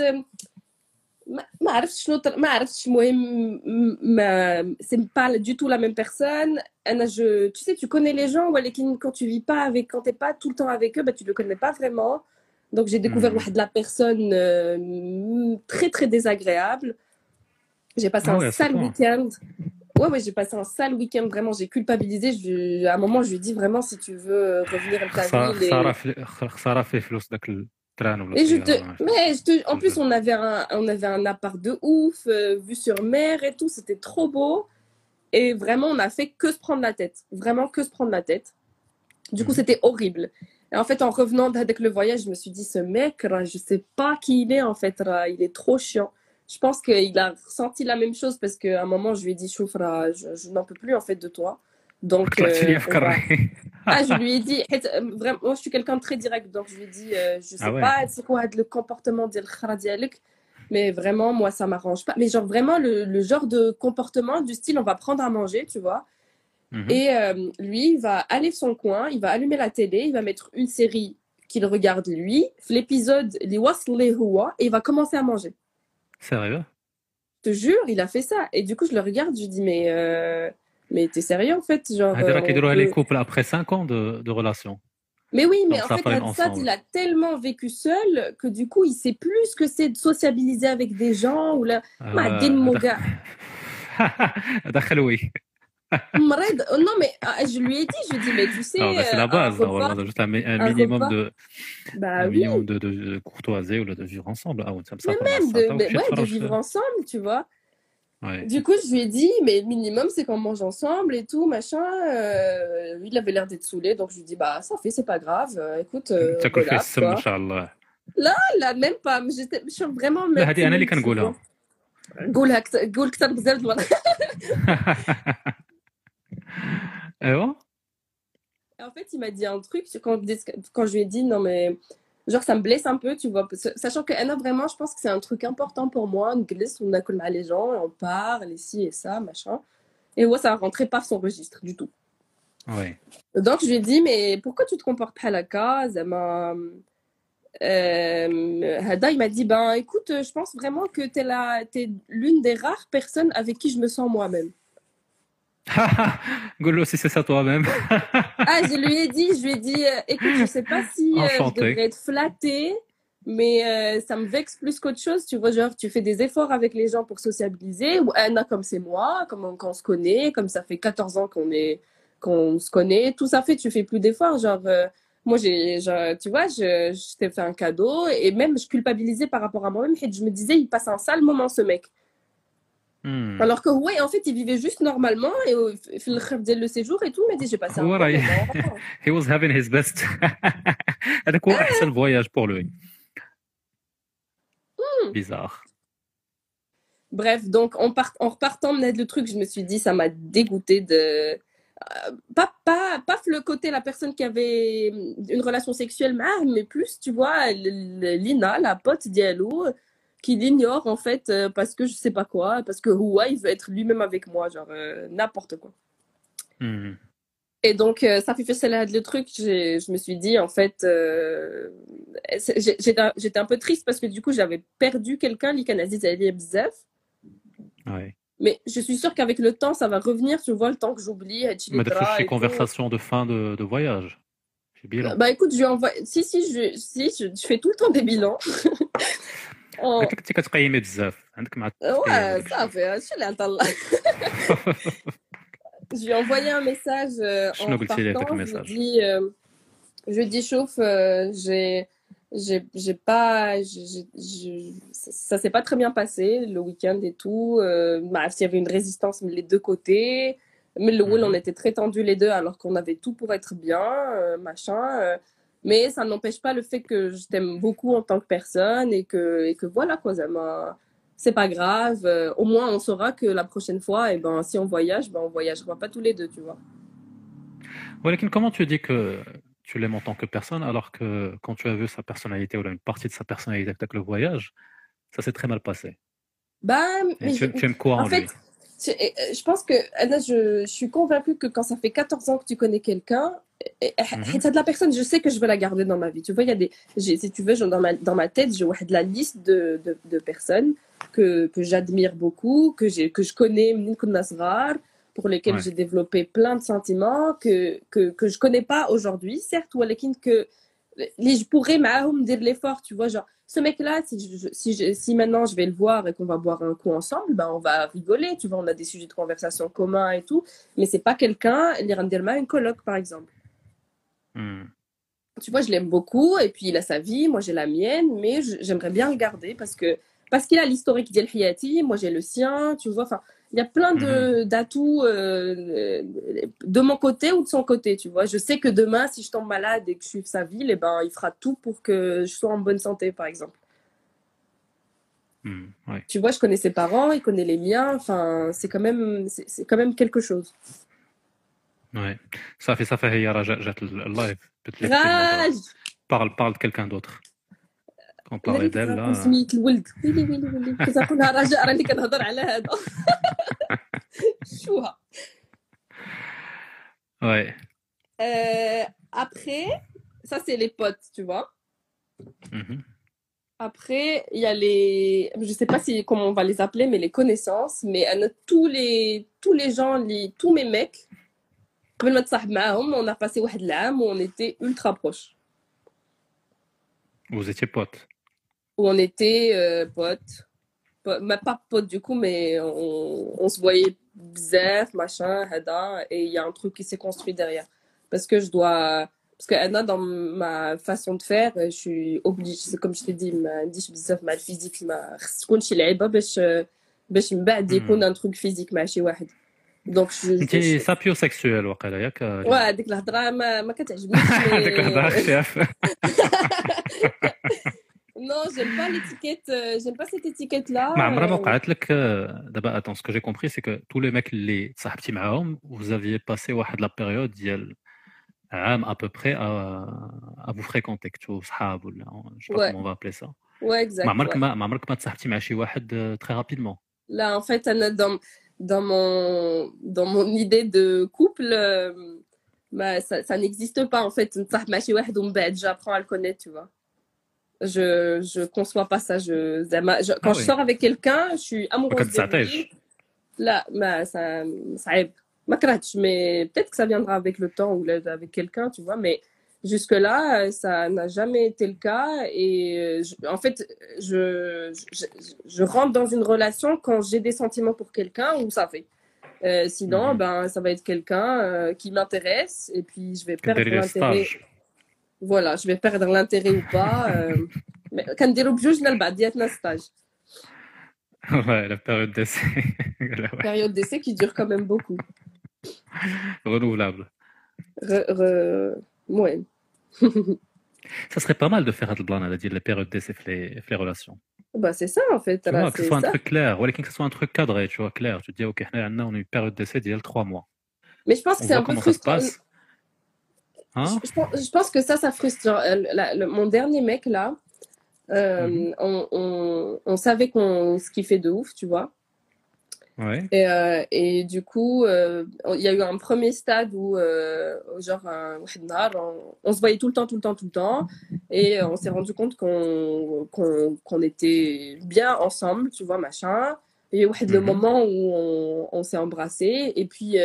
ما ما عرفتش شنو طر- ما عرفتش المهم ما سي با du tout la même personne انا je tu sais tu connais les gens ولكن quand tu vis pas avec quand t'es pas tout le temps avec eux bah tu le connais pas vraiment donc j'ai découvert Mhm. واحد la personne euh, très très désagréable j'ai passé Ah un ouais, à ce sale point. week-end ouais, ouais, j'ai passé un sale week-end, vraiment, j'ai culpabilisé. Je, à un moment, je lui ai dit vraiment, si tu veux euh, revenir à ta vie. Et... Je te... Mais je te... en plus, on avait, un... on avait un appart de ouf, euh, vue sur mer et tout, c'était trop beau. Et vraiment, on a fait que se prendre la tête. Vraiment que se prendre la tête. Du coup, c'était horrible. Et en fait, en revenant avec le voyage, je me suis dit, ce mec, je sais pas qui il est, en fait, il est trop chiant je pense qu'il a ressenti la même chose parce qu'à un moment, je lui ai dit, Choufra, je, n'en peux plus en fait de toi. Donc, euh, ah, je lui ai dit, euh, vraiment, moi, je suis quelqu'un de très direct, donc je lui ai dit, euh, je sais ah ouais. pas, c'est quoi le comportement d'El Kharadialek, mais vraiment, moi, ça m'arrange pas. Mais genre, vraiment, le, genre de comportement du style, on va prendre à manger, tu vois. Et euh, lui, il va aller son coin, il va allumer la télé, il va mettre une série qu'il regarde lui, l'épisode, et il va commencer à manger. Sérieux Je te jure, il a fait ça. Et du coup, je le regarde, je lui dis, mais, euh, mais t'es sérieux en fait genre, ah, on peut... les couples après 5 ans de, de relation. Mais oui, mais en fait, Hadsad, il a tellement vécu seul que du coup, il sait plus ce que c'est de sociabiliser avec des gens ou là. Euh, Madine, mon gars. هذا خلوي. Mred, oh non, mais ah, je lui ai dit, je lui ai dit, mais tu sais, Non, mais c'est euh, la base, un repas- normalement, juste un, mi- un un minimum repas. de, bah un oui, minimum de, de, de courtoisie ou de vivre ensemble. Ah, ouais, ça me mais ça, même ça, de, ça, mais ça, ouais, de ça, vivre ensemble, tu vois. Ouais. Du coup, je lui ai dit, mais le minimum, c'est qu'on mange ensemble et tout, machin. Euh, lui, il avait l'air d'être saoulé, donc je lui ai dit, bah, ça fait, c'est pas grave. euh, écoute, euh, تاكل فيه relax, السم quoi. ان شاء الله لا même pas mais j'étais je suis vraiment لا هذه انا اللي timide, tu كنقولها vois. قولها كت- قول كتر بزاف ah bon? En fait, il m'a dit un truc quand, je lui ai dit non, mais genre ça me blesse un peu, tu vois. Sachant que Anna, vraiment, je pense que c'est un truc important pour moi. On glisse, on a les gens, on parle, et ci et ça, machin. Et ouais, ça rentrait pas son registre du tout. Ouais. Donc je lui ai dit, mais pourquoi tu te comportes pas à la case euh, Hada, il m'a dit, ben écoute, je pense vraiment que tu es l'une des rares personnes avec qui je me sens moi-même. Golo, si c'est ça toi-même. ah, je lui ai dit, je lui ai dit, euh, écoute, je sais pas si euh, je devrais être flattée, mais euh, ça me vexe plus qu'autre chose. Tu vois, genre, tu fais des efforts avec les gens pour sociabiliser. Ou Anna, comme c'est moi, comme on, se connaît, comme ça fait 14 ans qu'on est, qu'on se connaît, tout ça fait, tu fais plus d'efforts. Genre, euh, moi, j'ai, tu vois, je, je t'ai fait un cadeau et même je culpabilisais par rapport à moi-même. Je me disais, il passe un sale moment, ce mec. Hmm. Alors que, ouais, en fait, il vivait juste normalement, et au fait le rêve dès le séjour et tout, mais j'ai passé un هو bon راه moment. he was having his best هذاك هو احسن فواياج pour lui bizarre Bref, donc en, part- en repartant de le truc, je me suis dit, ça m'a dégoûté de. euh, pas, pas, pas le côté, la personne qui avait une relation sexuelle, mais- mais plus, tu vois, le- le- Lina, la pote d'Yalou, qu'il ignore en fait euh, parce que je sais pas quoi, parce que Hua il veut être lui-même avec moi, genre euh, n'importe quoi. Hmm. Et donc euh, ça fait faire le truc, je me suis dit en fait, j'étais un peu triste parce que du coup j'avais perdu quelqu'un, l'Ikanaziz Ali Mais je suis sûre qu'avec le temps ça va revenir, tu vois, le temps que j'oublie. Mais des conversations de fin de, voyage. Bilan. Bah écoute, je lui envoie. Si, si, je, si, je fais tout le temps des bilans. En- قلت لك انت كتقيمي بزاف عندك مع التقييم Ouais, هذاك ça fait. Je l'ai atteint là. Je lui ai envoyé un message euh, en شنو قلتي لي partant. هذاك Je lui ai الميساج dit, euh, je lui ai dit, chauffe, euh, j'ai, j'ai, j'ai pas, j'ai- j'ai- j'ai- ça, ça s'est pas très bien passé le week-end et tout. Euh, bah, il y avait une résistance les deux côtés. Mais le Wool, Mhm. on était très tendus les deux alors qu'on avait tout pour être bien, euh, machin. euh, mais ça n'empêche pas le fait que je t'aime beaucoup en tant que personne et que, et que voilà, quoi, ça c'est pas grave. Euh, au moins, on saura que la prochaine fois, et ben, si on voyage, ben, on voyagera pas tous les deux, tu vois. Ouais, comment tu dis que tu l'aimes en tant que personne, alors que quand tu as vu sa personnalité ou une partie de sa personnalité avec le voyage, ça s'est très mal passé? Bah, mais tu, aimes quoi en, fait, euh, je pense que Anna, je, suis convaincue que quand ça fait 14 ans que tu connais quelqu'un, mhm. de la personne, je sais que je veux la garder dans ma vie. Tu vois, il y a des, si tu veux, dans ma, dans ma tête, j'ai de la liste de, de, personnes que, que, j'admire beaucoup, que, que je connais, pour lesquelles j'ai développé plein de sentiments que, que, que je connais pas aujourd'hui, certes, ou à que je pourrais um, dire l'effort, tu vois, genre ce mec-là, si, je- si, je- si maintenant je vais le voir et qu'on va boire un coup ensemble, ben on va rigoler, tu vois, on a des sujets de conversation communs et tout, mais c'est pas quelqu'un, les Randelma, une coloc par exemple. Hmm. Tu vois, je l'aime beaucoup et puis il a sa vie, moi j'ai la mienne, mais j'aimerais bien le garder parce que parce qu'il a l'historique d'El moi j'ai le sien, tu vois. Enfin, il y a plein de, mhm. d'atouts euh, de mon côté ou de son côté, tu vois. Je sais que demain, si je tombe malade et que je suis sa ville, eh ben, il fera tout pour que je sois en bonne santé, par exemple. Mhm, tu vois, je connais ses parents, il connaît les miens. Enfin, c'est quand même, c'est, quand même quelque chose. Ouais. Ça fait ça fait hier, j'ai le live. Parle, parle de quelqu'un d'autre. on parlait d'elle là سميت الولد ويلي ويلي ويلي كنت نقولها رجاء راني كنهضر على هذا شوها ouais Euh, après, ça c'est les potes, tu vois. Mhm. Après, il y a les, je sais pas si comment on va les appeler, mais les connaissances. Mais euh, tous les tous les gens, les, tous mes mecs, قبل ما نتصاحب معاهم, on a passé واحد العام où on était ultra proches, vous étiez potes où on était euh, potes, Po- mais pas potes du coup, mais on, on se voyait bzaf, machin, hada, et il y a un truc qui s'est construit derrière. Parce que je dois, parce que Anna, dans ma façon de faire, je suis obligée, c'est comme je t'ai dit, ما عنديش بزاف مع الفيزيك ما خص تكون شي لعيبة باش باش من بعد يكون ان تروك فيزيك مع شي واحد. دونك جو انت سابيو سيكسويل وقيلا ياك واه هذيك الهضره ما ما كتعجبنيش هذيك الهضره خفاف Non, j'aime pas l'étiquette, euh, j'aime pas cette étiquette là. ما عمرها ما وقعت لك آه، دابا اتون سكو جي كومبري سي كو تو لي ميك اللي تصاحبتي معاهم vous aviez passé واحد لا بيريود ديال عام à peu près à, à vous fréquenter كنتو صحاب ولا je sais pas Ouais. comment on va appeler ça Ouais, exact. ما عمرك ouais. ما ما عمرك ما تصاحبتي مع شي واحد آه، très rapidement Là, en fait, Anna, dans, dans, mon, dans mon idée de couple, euh, bah, ça, ça n'existe pas, en fait. نتصاحب مع شي واحد ومن بعد j'apprends à le connaître, tu vois. Je je conçois pas ça. Je, quand je sors avec quelqu'un, je suis amoureuse de lui. Là, bah, ça, ça mais peut-être que ça viendra avec le temps ou avec quelqu'un, tu vois. Mais jusque-là, euh, ça n'a jamais été le cas. Et euh, en fait, je, je, rentre dans une relation quand j'ai des sentiments pour quelqu'un ou ça fait. Euh, sinon, ben, ça va être quelqu'un qui m'intéresse et puis je vais perdre l'intérêt. Voilà, je vais perdre l'intérêt ou pas. Euh, mais quand je stage. Ouais, la période d'essai. La période d'essai qui dure quand même beaucoup. Renouvelable. Re, ça serait pas mal de faire plan, à dire la période d'essai les, les relations. Bah, c'est ça en fait. Tu vois, que ce soit un truc clair, ou que ce soit un truc cadré, tu vois, clair. Tu dis, ok, on a une période d'essai d'il y a trois mois. Mais je pense que c'est un peu comment. Ça se passe. Hein je, pense que ça, ça frustre. Euh, mon dernier mec, là, euh, mhm. on, savait qu'on se kiffait de ouf, tu vois. Ouais. Et, euh, du coup, il y a eu un premier stade où, genre, on, se voyait tout le temps, tout le temps, tout le temps. Et on s'est rendu compte qu'on qu qu était bien ensemble, tu vois, machin. Et il le mhm. moment où on, s'est embrassé. Et puis,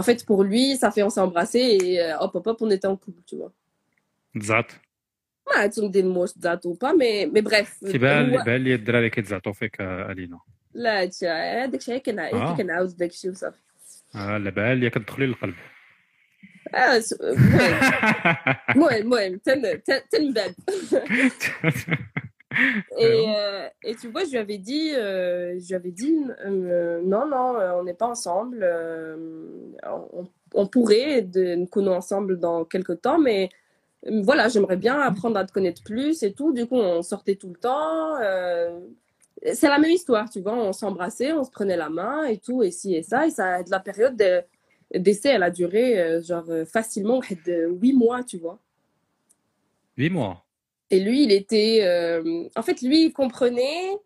en fait, pour lui, ça fait on s'est embrassé et euh, hop, hop, hop, on était en couple, tu vois. تزعط ما تنقدر نموت ذات ou pas, mais, mais bref. تيبان هو- بان لي الدراري كيتزعطوا فيك آه، الينا لا هادشي هذاك الشيء كنع- آه. كنعاود داك الشيء وصافي. آه، لا بان لي كتدخلي للقلب آه، س- المهم المهم المهم تن تن- تن بعد. Et, euh, et tu vois, je lui avais dit, euh, je lui avais dit euh, non, non, on n'est pas ensemble. on, on pourrait de, nous connaître ensemble dans quelques temps, mais voilà, j'aimerais bien apprendre à te connaître plus et tout. Du coup, on sortait tout le temps. c'est la même histoire, tu vois. On s'embrassait, on se prenait la main et tout, et ci et ça. Et ça, de la période de- d'essai, elle a duré genre facilement de huit mois, tu vois. 8 mois Et lui, il était. euh, En fait, lui, il comprenait.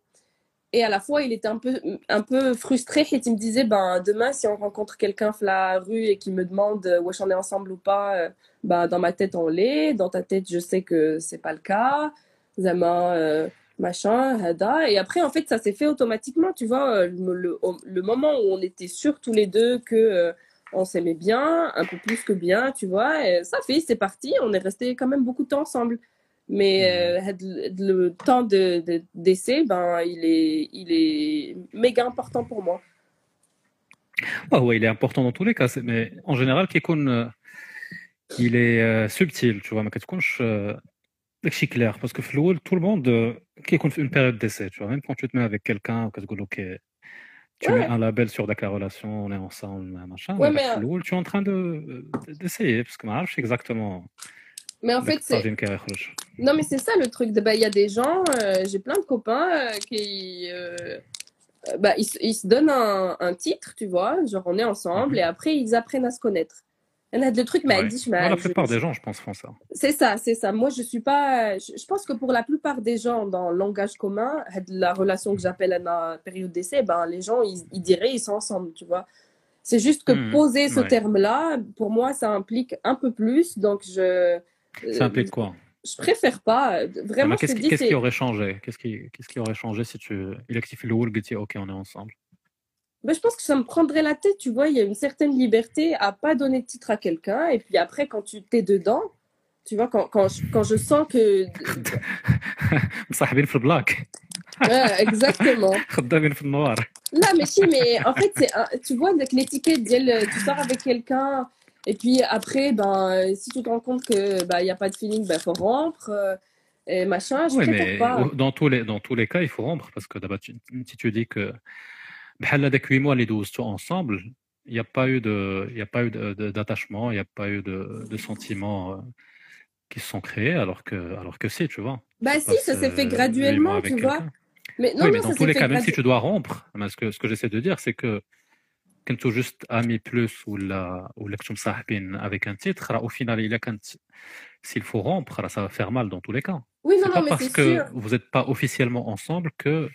Et à la fois, il était un peu, un peu frustré. Et il me disait ben, demain, si on rencontre quelqu'un la rue et qui me demande euh, wesh, on est ensemble ou pas, euh, ben, dans ma tête, on l'est. Dans ta tête, je sais que c'est pas le cas. Zama, machin, hada. Et après, en fait, ça s'est fait automatiquement. Tu vois, le, moment où on était sûrs tous les deux que. on s'aimait bien, un peu plus que bien, tu vois. Et ça fait, c'est parti. On est resté quand même beaucoup de temps ensemble. Mais mm. euh, le temps de, d'essai, ben, il, est, il est méga important pour moi. Ah ouais, il est important dans tous les cas, mais en général, euh, il est euh, subtil, tu vois, mais c'est clair, parce que tout le monde qui compte une période d'essai, tu vois, même quand tu te mets avec quelqu'un, tu mets un label sur la relation, on est ensemble, machin, ouais, tu es en train de, d'essayer, parce que je exactement. Mais en fait, c'est. Non, mais c'est ça le truc. Bah, il y a des gens, euh, j'ai plein de copains euh, qui. Euh, bah, ils, ils, se donnent un, un, titre, tu vois, genre on est ensemble, mhm. et après ils apprennent à se connaître. Il y en a deux trucs, mais elle dit, je La plupart des gens, je pense, font ça. C'est ça, c'est ça. Moi, je suis pas. Je, pense que pour la plupart des gens, dans le langage commun, la relation que j'appelle la période d'essai, ben, les gens, ils, diraient, ils sont ensemble, tu vois. C'est juste que mhm. poser ce terme-là, pour moi, ça implique un peu plus. Donc, je ça implique euh, quoi? je préfère pas. Euh, ah, vraiment, qu'est-ce qui aurait changé? Qu'est-ce qui, aurait changé si tu il le wall et dit OK, on est ensemble ben, je pense que ça me prendrait la tête, tu vois. Il y a une certaine liberté à pas donner de titre à quelqu'un. Et puis après, quand tu t'es dedans, tu vois, quand, je quand, je, quand je sens que. ouais, exactement. Là, mais si, mais en fait, tu vois, avec l'étiquette, euh, tu sors avec quelqu'un, et puis après, ben, si tu te rends compte qu'il n'y ben, a pas de feeling, ben, faut rompre. Euh, et machin, je oui, mais pas. Dans tous, les, dans tous les cas, il faut rompre parce que d'abord, si tu dis que ben, avec 8 mois, les 12 sont ensemble, il n'y a pas eu d'attachement, il n'y a pas eu de, de, pas eu de, sentiments euh, qui se sont créés alors que, alors que si, tu vois. Bah si, ça s'est fait graduellement, tu vois. Mais non, oui, non, mais dans tous les cas, même si tu dois rompre, ce que, ce que j'essaie de dire, c'est que quand tu juste ami plus ou la ou la que tu مصاحبين avec un titre, راه au final, il a quand s'il faut rompre, راه ça va faire mal dans tous les cas. Oui, non, C'est non, pas mais parce c'est que sûr. vous n'êtes pas officiellement ensemble que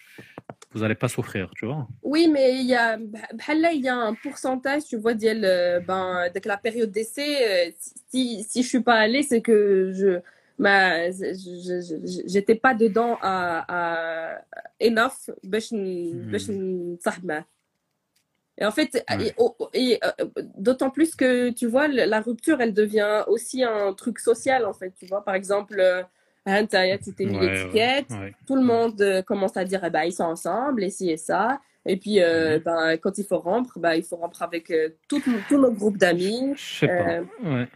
vous n'allez pas souffrir, tu vois. Oui, mais il y a, bhal là, il y a un pourcentage, tu vois, d'elle, euh, ben, avec la période d'essai, euh, si, si je suis pas allée, c'est que je, ma, je- je- je- j'étais pas dedans à, à enough باش Et en fait, Ouais. et- et, euh, d'autant plus que, tu vois, la rupture, elle devient aussi un truc social, en fait, tu vois. Par exemple, hein, tu t'es mis Ouais, l'étiquette, ouais. tout le monde euh, commence à dire, eh ben, ils sont ensemble, et ci et ça. Et puis, euh, Mhm. ben, quand il faut rompre, ben, il faut rompre avec euh, tout, tous nos groupes d'amis. Je sais pas. Euh.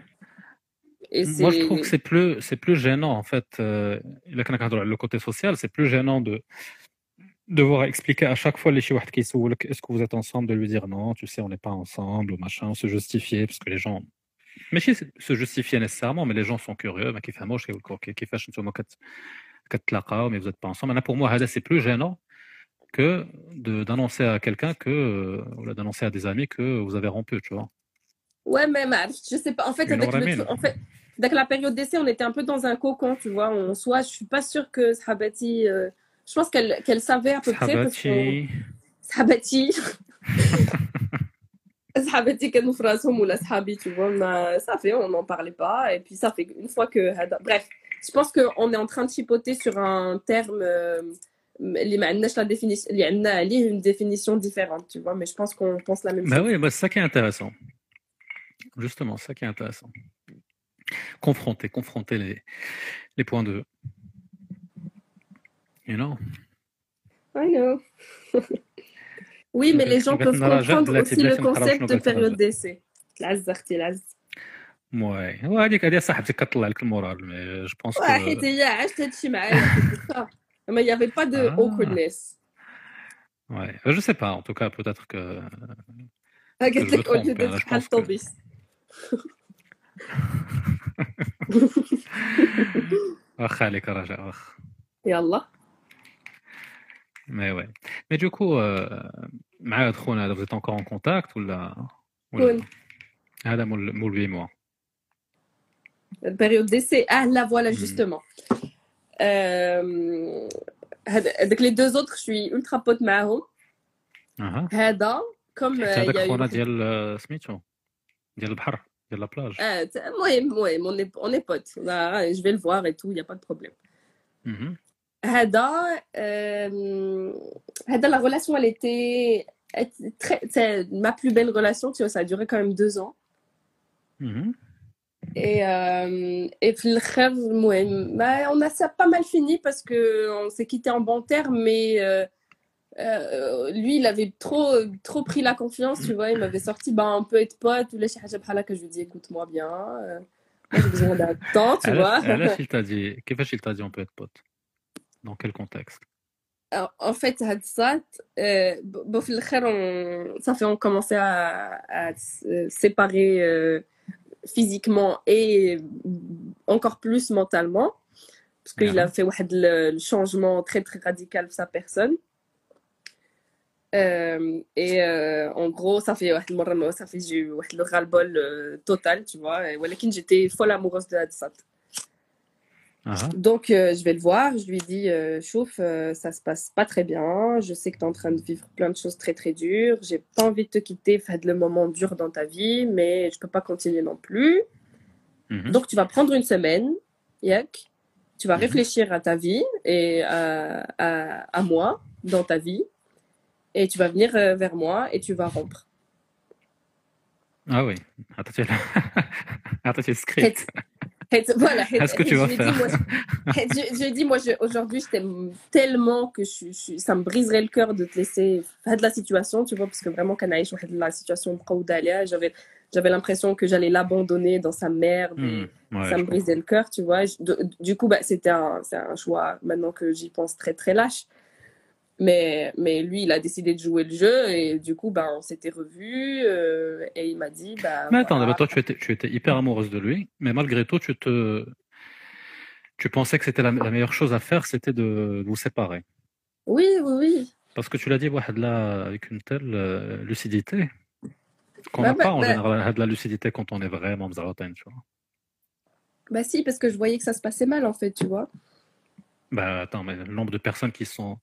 Et Moi, je trouve que c'est plus, c'est plus gênant, en fait. le côté social, c'est plus gênant de devoir expliquer à chaque fois les chihuahuas qui sont est-ce que vous êtes ensemble, de lui dire non, tu sais, on n'est pas ensemble, ou machin, se justifier, parce que les gens. Mais si se justifier nécessairement, mais les gens sont curieux, mais qui fait moche, qui fait mais vous n'êtes pas ensemble. Maintenant, pour moi, c'est plus gênant que d'annoncer à quelqu'un que, euh, ou d'annoncer à des amis que vous avez rompu, tu vois. Ouais, mais je sais pas. En fait, avec, le en fait, avec la période d'essai, on était un peu dans un cocon, tu vois. En soi, je suis pas sûre que Sahabati. euh, je pense qu'elle qu'elle savait à peu près. Parce qu'on- Sahabati. صحابتي صحابتي كانوا في راسهم ولا صحابي tu vois ما صافي on n'en parlait pas et puis ça fait une fois que هذا bref je pense que on est en train de chipoter sur un terme euh, اللي ما عندناش la définition اللي عندنا عليه une définition différente tu vois mais je pense qu'on pense la même Bah chose oui, bah, c'est ça qui est intéressant. Justement, c'est ça qui est intéressant. Confronter, confronter les, les points de vue. You know I know oui mais les gens peuvent بغيت نراجع comprendre بلاتي- aussi le بلاتي نقراو concept شنو de قالت période الراجل. d'essai العز اختي العز Ouais. وهذيك هذه صاحبتك كطلع لك المورال مي جو بونس ouais حيت هي عاشت هادشي معايا c'est pour ça. mais il y avait pas de Ah. awkwardness Ouais, je sais pas. En tout cas, peut-être que قالت je me لك au lieu trompe, hein, d'être je بحال pense que- الطوبيس واخا عليك رجاء واخا يلا Mais ouais. Mais du coup, euh, مع هاد خونا هذا vous êtes encore en contact ولا كون ولا هذا مول مول 8 mois. période d'essai ah là voilà Hmm. justement euh, هاد- هادوك les deux autres je suis ultra pote معاهم اها هذا comme euh, حتى il y هذاك a خونا eu ديال آه، سميتو ديال البحر ديال لابلاج. Ah, t- المهم المهم on est on est potes Là, je vais le voir et tout il y a pas de problème Mhm. هذا euh, هذا la relation elle était elle était très c'est ma plus belle relation tu vois ça a duré quand même deux ans Mhm. Et, euh, et puis le rêve, ouais, bah, on a ça pas mal fini parce que on s'est quitté en bon terme, mais euh, euh, lui, il avait trop, trop pris la confiance, tu vois. Il m'avait sorti, bah, on peut être pote, ou là, chez Hajab Hala, que je lui dis, écoute-moi bien, euh, moi, j'ai besoin d'un temps, tu vois. علاش علاش il t'a dit كيفاش il t'a dit on peut être pote Dans quel contexte? En fait, euh, bon, ça fait on commençait à, à euh, séparer euh, physiquement et encore plus mentalement, parce qu'il a fait le changement très très radical de sa personne. Et en gros, ça fait ça fait le ras-le-bol total, tu vois. Mais j'étais folle amoureuse de Hadsat. Donc, euh, je vais le voir. Je lui dis euh, Chouf, euh, ça se passe pas très bien. Je sais que tu es en train de vivre plein de choses très, très dures. J'ai pas envie de te quitter. Faites le moment dur dans ta vie, mais je peux pas continuer non plus. Donc, tu vas prendre une semaine, Yak. Tu vas réfléchir à ta vie et à, à, moi dans ta vie. Et tu vas venir euh, vers moi et tu vas rompre. Ah oui, attends, tu script voilà. Est-ce que tu je vas faire moi, je, je dis, moi, je- aujourd'hui, je t'aime tellement que je, je- ça me briserait le cœur de te laisser faire de la situation, tu vois, parce que vraiment, quand Aïch, de la situation Mqaoudalia, j'avais, j'avais l'impression que j'allais l'abandonner dans sa merde. Hmm, ouais, ça je me brisait le cœur, tu vois. Je- de- du coup, bah, c'était un, un choix, maintenant que j'y pense, très, très lâche. Mais, mais lui, il a décidé de jouer le jeu et du coup, bah, on s'était revus euh, et il m'a dit. Bah, mais attends, toi, tu étais, tu étais hyper amoureuse de lui, mais malgré tout, tu, te, tu pensais que c'était la, meilleure chose à faire, c'était de, vous séparer. Oui, oui, oui. Parce que tu l'as dit, là, avec une telle euh, lucidité, qu'on n'a pas en ben général de la lucidité quand on est vraiment Mzarotain, tu vois. Bah si, parce que je voyais que ça se passait mal en fait, tu vois. Bah attends, mais le nombre de personnes qui sont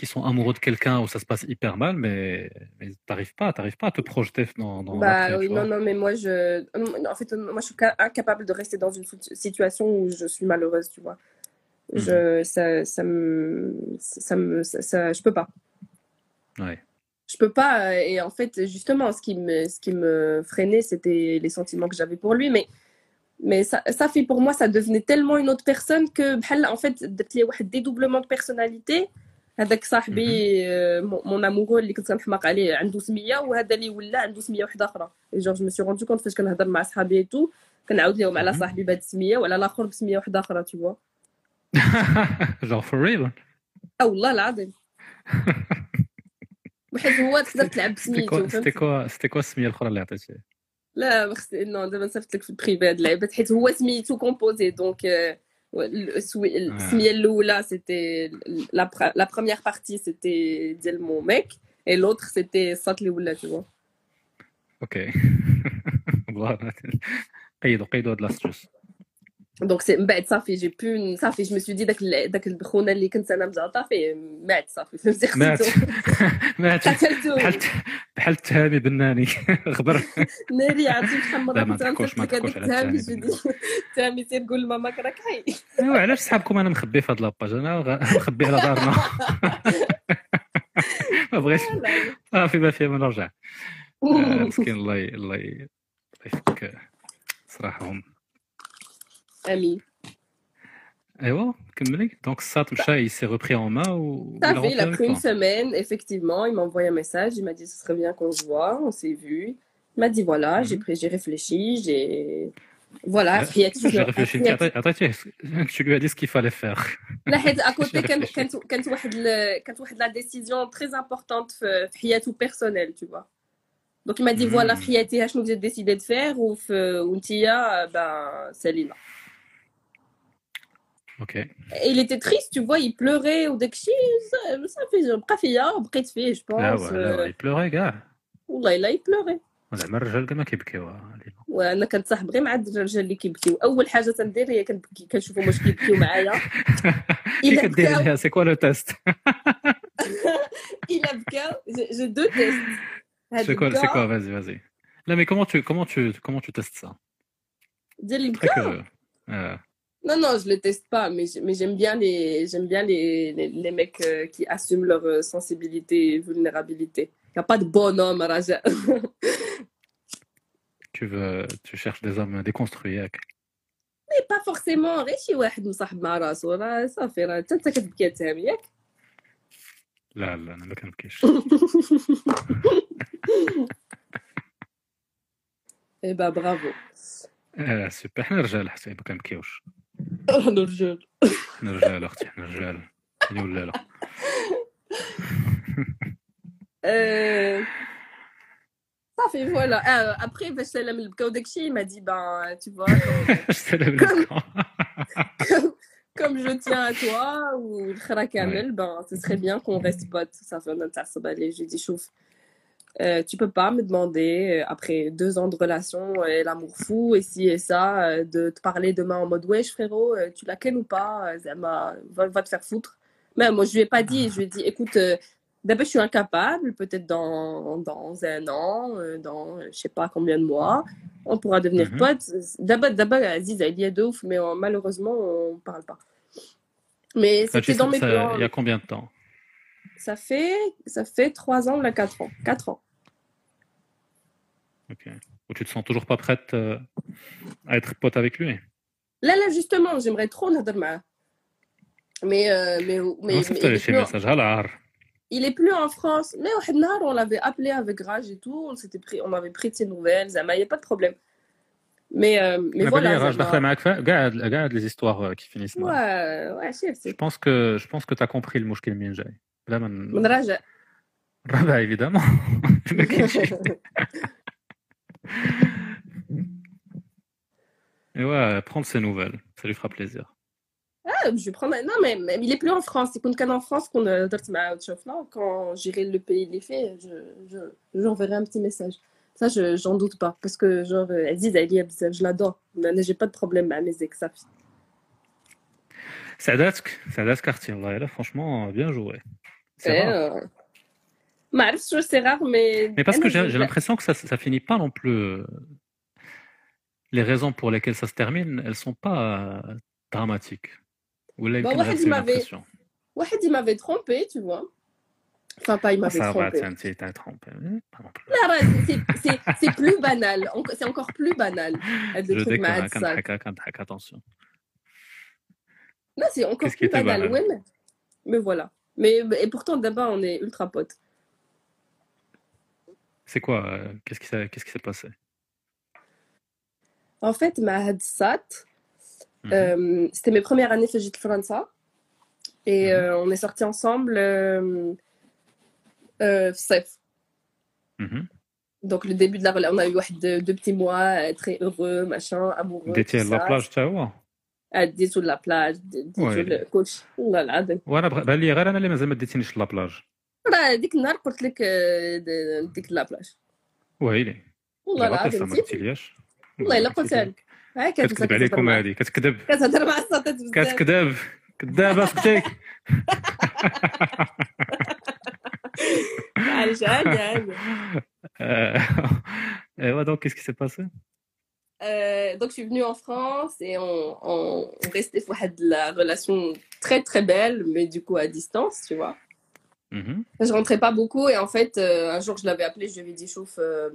qui sont amoureux de quelqu'un où ça se passe hyper mal, mais, mais t'arrives pas, t'arrives pas à te projeter dans. dans bah oui, non, non, mais moi je, en fait, moi je suis incapable de rester dans une situation où je suis malheureuse, tu vois. Mhm. Je, ça, ça me, ça me, ça, je peux pas. Ouais. Je peux pas, euh, et en fait, justement, ce qui me, ce qui me freinait, c'était les sentiments que j'avais pour lui, mais mais ça, ça fait pour moi ça devenait tellement une autre personne que bah, en fait des de personnalité هذاك صاحبي آه، mon amoureux اللي كنت كنحماق عليه عنده سمية وهذا اللي ولا عنده سمية واحدة أخرى جونغ جو مي سي روندو كونت فاش كنهضر مع صحابي تو كنعاود لهم على. صاحبي بهذه السمية وعلى الآخر بسمية واحدة أخرى vois Genre for real. آه والله العظيم بحيث هو تقدر تلعب بسميتو فهمتي quoi, c'était quoi السمية الأخرى اللي عطيتي؟ لا بخس... نو دابا نصيفط لك في البريفي هاد اللعيبات حيت هو سميتو كومبوزي دونك السميه الاولى سيتي لا لا بروميير بارتي سيتي ديال مون ميك اي لوتر سيتي الصات اللي ولا تو اوكي فوالا قيدوا قيدوا هاد لاستوس دونك سي من بعد صافي جي بو صافي جو مي سو دي داك داك الخونه اللي كنت أنا مزعطه فيه مات صافي فهمتي مات. مات. بحال بحال التهامي بناني. غبر. ناري عرفتي شحال مرة ما كنت تحكوش- ما غنصيفط لك تحكوش على هذيك التهامي تهامي تهامي سير قول لماماك راك حي أيوا علاش صحابكم أنا مخبي في هاد لاباج؟ أنا مخبي على دارنا. ما بغيتش. صافي ما فيها ما نرجع. آه، مسكين الله الله يفك صراحة هم. famille. Ewa, eh donc ça, tout ça, il s'est repris en main ou Ça il il a pris une semaine, effectivement. Il m'a envoyé un message, il m'a dit ce serait bien qu'on se voit, on s'est vu. Il m'a dit voilà, j'ai mhm. j'ai réfléchi, j'ai. Voilà, j'ai réfléchi. Attends, tu lui as dit ce qu'il fallait faire. à côté, quand tu as la décision très importante, euh, ou personnelle, tu vois. Donc il m'a dit voilà, hmm. Fiat, je nous ai décidé de faire ou euh, Ntia, euh, ben, c'est Céline. ok Et il était triste, tu vois, il pleurait ou داكشي ça ça fait بقى فيا بقيت فيه je لا pense. هو لا هو euh, يبلوغي كاع والله الا il pleurait. زعما الرجال كاع ما كيبكيو علينا. وانا كنتصاحب غير مع الرجال اللي كيبكيو اول حاجه تندير هي كنبكي كنشوفهم واش كيبكيو معايا كي الا كدير بكاو ليها سي كوا لو تيست الا بكاو جو دو تيست سي كوا سي كوا فازي فازي لا مي كومون تو كومون تو كومون تو تيست سا ديال اللي تري بكاو كوريو آه. Non, non, je les teste pas, mais j'- mais j'aime bien les j'aime bien les, les, les mecs euh, qui assument leur euh, sensibilité et vulnérabilité. Il n'y a pas de bonhomme, Raja. tu veux tu cherches des hommes déconstruits ياك mais pas forcément غير شي واحد مصاحب مع راسو راه صافي راه حتى انت كتبكي تهم ياك لا لا انا ما كنبكيش اي با برافو آه سوبر حنا رجال حتى ما كنبكيوش انا رجال حنا رجال اختي حنا رجال اللي ولا لا Euh, صافي فوالا آه، ابخي فاش سلم البكا وداكشي ما دي بان tu vois comme- سلام Comme- عليكم comme, comme je tiens à toi ou le khara kamel, ben, ce serait bien qu'on reste potes. Ça fait un allez, je lui dis, chouf. euh, tu peux pas me demander, euh, après deux ans de relation et l'amour fou, et ci et ça, euh, de te parler demain en mode Wesh frérot, euh, tu la kennes ou pas Zama, va, va te faire foutre. Mais moi, je lui ai pas dit, je lui ai dit Écoute, euh, d'abord, je suis incapable, peut-être dans, dans un an, dans je sais pas combien de mois, on pourra devenir Mhm. potes. D'abord, d'abord, Aziz, il y a de ouf, mais malheureusement, on parle pas. Mais c'était dans mes plans. Il y a combien de temps? Ça fait, ça fait 3 ans, là, 4 ans. 4 ans. Ok. Ou tu te sens toujours pas prête euh, à être pote avec lui? Là, là, justement, j'aimerais trop Nadarma. Euh, mais, mais, ah, mais, il, est message en... il est plus en France. Mais on l'avait appelé avec rage et tout. On, s'était pris... on avait pris de ses nouvelles. Il n'y a pas de problème. Mais, euh, mais voilà. Rage regarde les histoires euh, qui finissent mal. Ouais, ouais, je pense que, je pense que tu as compris le mouchkil minjay. بلا ما ن- من Raj. راه évidemment. ما كاينش شي. Et ouais, prendre ses nouvelles, ça lui fera plaisir. Ah, je vais prendre. Non, mais, mais il est plus en France. Il compte qu'en en France qu'on a درت معاه تشوف là. Quand j'irai le pays il est fait, je, je, j'enverrai un petit message. Ça, je, j'en doute pas. Parce que, genre, elle dit, Alia, je l'adore. Mais j'ai pas de problème à mes ex, ça. سعداتك سعداتك اختي الله يلا franchement bien joué. C'est rare. Mars, c'est rare, mais. Mais parce que j'ai l'impression que ça, ça finit pas non plus. Euh, les raisons pour lesquelles ça se termine, elles sont pas euh, dramatiques. Ou là, bah, il m'avait. il m'avait trompé, tu vois. Enfin, pas, il ah, m'avait trompé. Va, t t. C'est plus banal. C'est encore plus banal. Le hein, hein, attention. Non, c'est encore plus banal. mais voilà. Mais et pourtant, d'abord, on est ultra potes. C'est quoi euh, Qu'est-ce qui s'est passé? En fait, ma Hadsat, mm mm-hmm. euh, c'était mes premières années Fajit France. Et mm-hmm. euh, on est sortis ensemble Sef. Mm-hmm. Donc, le début de la relation, on a eu deux, petits mois très heureux, machin, amoureux. Vous la plage, tu vois ديت لابلاج بلاج كلشي والله العظيم. وأنا بان لي غير أنا اللي مازال ما ديتينيش لابلاج. راه ديك النهار قلت لك آه، ديك لابلاج. ويلي. والله العظيم والله إلا قلتها لك كتكذب عليكم هذه كتكذب. كتهضر مع الساطات بزاف. كتكذب. كذابه سكتي معليش عادي عادي. آه، آه، أيوا دونك كيسكي سي باسي؟ Euh, donc, je suis venue en France et on, on, restait pour de la relation très très belle, mais du coup à distance, tu vois. Mm-hmm. Je rentrais pas beaucoup et en fait, euh, un jour, je l'avais appelé, je lui avais dit, chauffe, euh,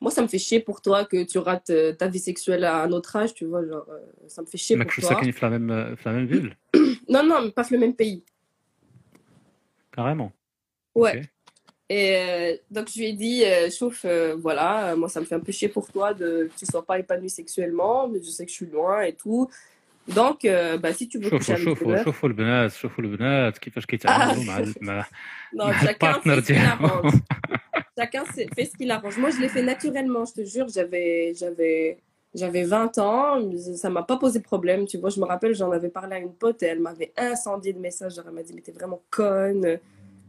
moi ça me fait chier pour toi que tu rates ta vie sexuelle à un autre âge, tu vois, genre, ça me fait chier mais pour toi. Mais la même, la même ville Non, non, mais pas le même pays. Carrément. Ouais. Et euh, donc je lui ai dit, euh, chauffe, euh, voilà, euh, moi ça me fait un peu chier pour toi de que tu sois pas épanoui sexuellement, mais je sais que je suis loin et tout. Donc, euh, bah, si tu veux coucher شوفوا avec شوفوا une meuf, شوفوا البنات شوفوا البنات كيفاش كيتعاملوا مع ال- مع non, مع chacun البارتنر fait ce qu'il ديالهم arrange. Chacun sait- fait ce qu'il arrange. Moi, je l'ai fait naturellement, je te jure. J'avais, j'avais, j'avais 20 ans. Ça m'a pas posé problème. Tu vois, je me rappelle, j'en avais parlé à une pote et elle m'avait incendié de messages. Genre, elle m'a dit, mais t'es vraiment conne.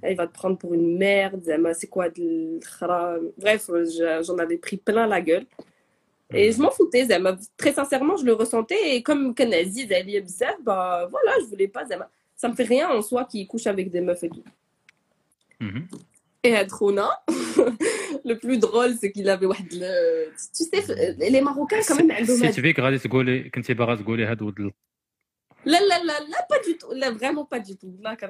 elle va te prendre pour une merde, c'est quoi de Bref, euh, j'en avais pris plein la gueule. Et mhm. je m'en foutais, Très sincèrement, je le ressentais. Et comme Kanazi, Zali bizarre, bah voilà, je voulais pas, Ça me fait rien en soi qui couche avec des meufs et tout. Mhm. Et à Trona, le plus drôle, c'est qu'il avait. Tu sais, euh, les Marocains, quand même, Si tu veux grader ce golé, quand tu es barré ce golé, là, là, là, là, pas du tout. Là, vraiment pas du tout. Là, quand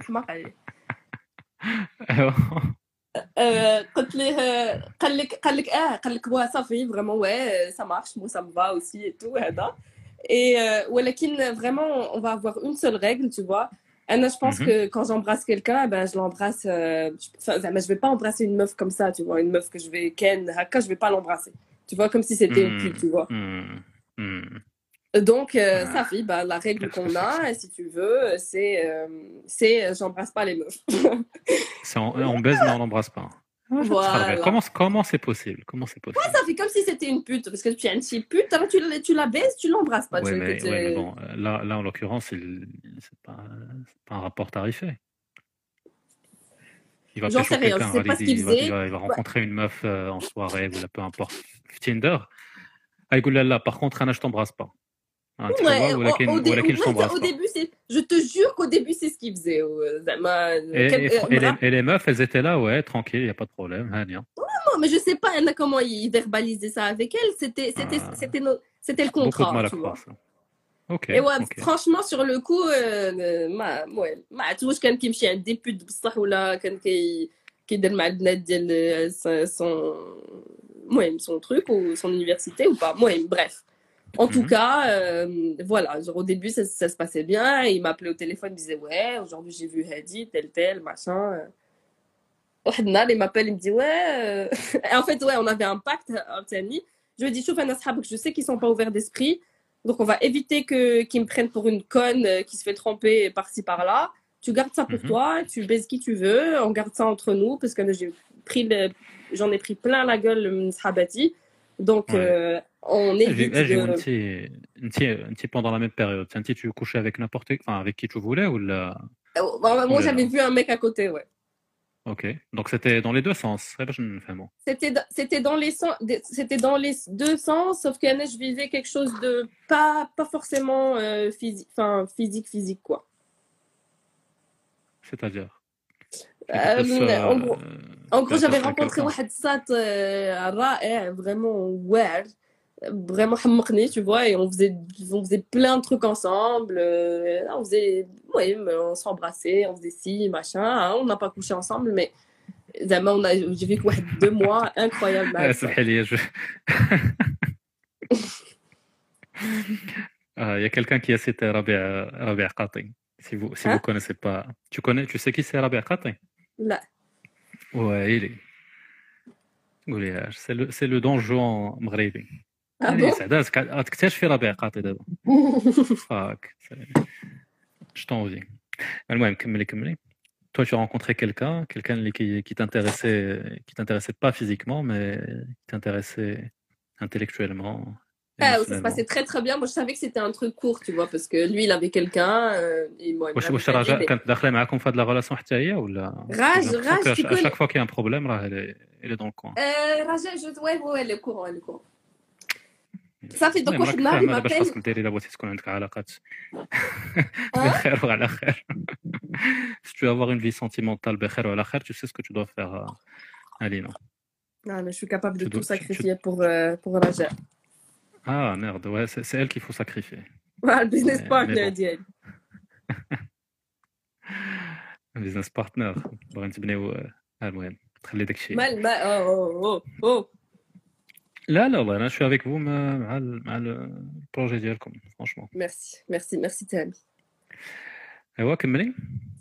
قلت ليه آه، قال لك قال لك اه قال لك واه صافي فريمون ouais ça marche moi ça me va aussi et tout هذا et euh, ولكن vraiment on va avoir une seule règle tu vois Anna, je pense Mhm. que quand j'embrasse quelqu'un, eh ben, je l'embrasse. euh, je, enfin, mais je vais pas embrasser une meuf comme ça, tu vois. Une meuf que je vais ken, haka, je vais pas l'embrasser. Tu vois, comme si c'était une Mhm. pute, tu vois. donc, euh, Ah. ça fait, bah, la règle qu'on a, si tu veux, c'est, euh, c'est, euh, j'embrasse pas les meufs. En- on baise mais on n'embrasse pas. Voilà. Comment, comment c'est possible? Comment c'est possible? Ça fait comme si c'était une pute? Parce que tu es une petite pute, alors tu, la- tu la baises, tu l'embrasses pas. Ouais, tu- mais, ouais, mais bon, là, là en l'occurrence, c'est pas, pas un rapport tarifé. Il va J'en sais rien, je quelqu'un, sais pas Walid, ce qu'il il va- faisait. Il va, il va rencontrer une meuf euh, en soirée ou là, peu importe, Tinder. Là, par contre, Anna, je t'embrasse pas. Hein, tu Ouais, vois, au, ولكن- au dé- ولكن je ouais, t'embrasse au pas. début, c'est. Je te jure qu'au début, c'est ce qu'il faisait. euh, Zama, Et, quel- et euh, fr- et les, bra- et les meufs, elles étaient là, ouais, tranquille, il n'y a pas de problème. hein, rien. Non, mais je sais pas Anna, comment il verbalisait ça avec elle. C'était c'était Ah. c'était no- c'était le Beaucoup de contrat. mal à tu vois. croire ça. Ok. Et ouais, ok. franchement, sur le coup, euh, ما ouais, ما عرفتوش كان كيمشي عند دي بوت بصح ولا كان كي كيدير مع البنات ديال son المهم son truc ou son université ou pas. المهم bref. En tout mhm. cas, euh, voilà, genre au début, ça, se passait bien. Il m'appelait au téléphone, il me disait Ouais, aujourd'hui j'ai vu Hadi, tel, tel, machin. Euh, oh, Ouadnal, il m'appelle, il me dit Ouais. Euh, en fait, ouais, on avait un pacte, Anthony. Je lui ai dit je sais qu'ils sont pas ouverts d'esprit. Donc, on va éviter que, qu'ils me prennent pour une conne euh, qui se fait tromper par-ci, par-là. Tu gardes ça pour mhm. toi, tu baises qui tu veux, on garde ça entre nous, parce que j'ai pris j'en ai pris plein la gueule, le Donc, euh, on évite là, de... un, pendant la même période. Un petit, tu couchais avec n'importe enfin, avec qui tu voulais ou la... Euh, bah, moi, j'avais vu un mec à côté, ouais. Ok, donc c'était dans les deux sens. C'était c'était dans les sens, c'était dans les deux sens, sauf je vivais quelque chose de pas pas forcément euh, physique, enfin physique physique quoi. C'est-à-dire? Euh, en gros, j'avais rencontré un sat eh, vraiment ouais vraiment hammarné, tu vois, et on faisait, on faisait plein de trucs ensemble. Euh, on faisait, ouais, on s'embrassait, on faisait ci, machin. Hein, on n'a pas couché ensemble, mais Zama, on a, j'ai vécu deux mois incroyables. Ah, il y a quelqu'un qui a cité Rabia, Rabia Si vous ne si hein? connaissez pas, tu connais, tu sais qui c'est Rabia Qati Là. Ouais, il est. C'est le, c'est le donjon maghrébin. مغربي Ah يعني bon سعدات غتكتشفي ربيع قاطي دابا فاك je t'envie المهم كملي كملي toi tu as rencontré quelqu'un quelqu'un اللي qui qui t'intéressait qui t'intéressait pas physiquement mais qui t'intéressait intellectuellement Ah, ça se émotionnellement. passait très très bien. Moi, je savais que c'était un truc court, tu vois, parce que lui, il avait quelqu'un, euh, et moi, il واش m'avait واش pas رجاء aidé. كانت داخله معاكم في هذه لا ريلاسيون حتى هي ولا Raj, J'ai l'impression Raj, que tu à connais. chaque fois qu'il y a un problème là elle est, elle est dans le coin Euh, Raja, je... ouais, ouais, elle est au courant, elle est au courant. Donc المهم واحد النهار فاهمه باش. خاصك ديري الا بغيتي تكون عندك علاقات بخير وعلى خير si tu veux avoir une vie sentimentale بخير وعلى خير tu sais ce que tu dois faire euh, Alina Non, mais je suis capable de Tu tout dois- tu- sacrifier pour, euh, pour Raja. ah merde ouais c'est c'est elle qu'il faut sacrifier Voilà, le business Mais- partner mais bon. ديالي. business partner باغي نتبنيو آه، المهم تخلي داك الشيء مال ما oh, oh, oh, oh. لا لا والله انا شو avec vous مع مع ال- مع البروجي ديالكم franchement Merci, merci, merci Tami. ايوا كملي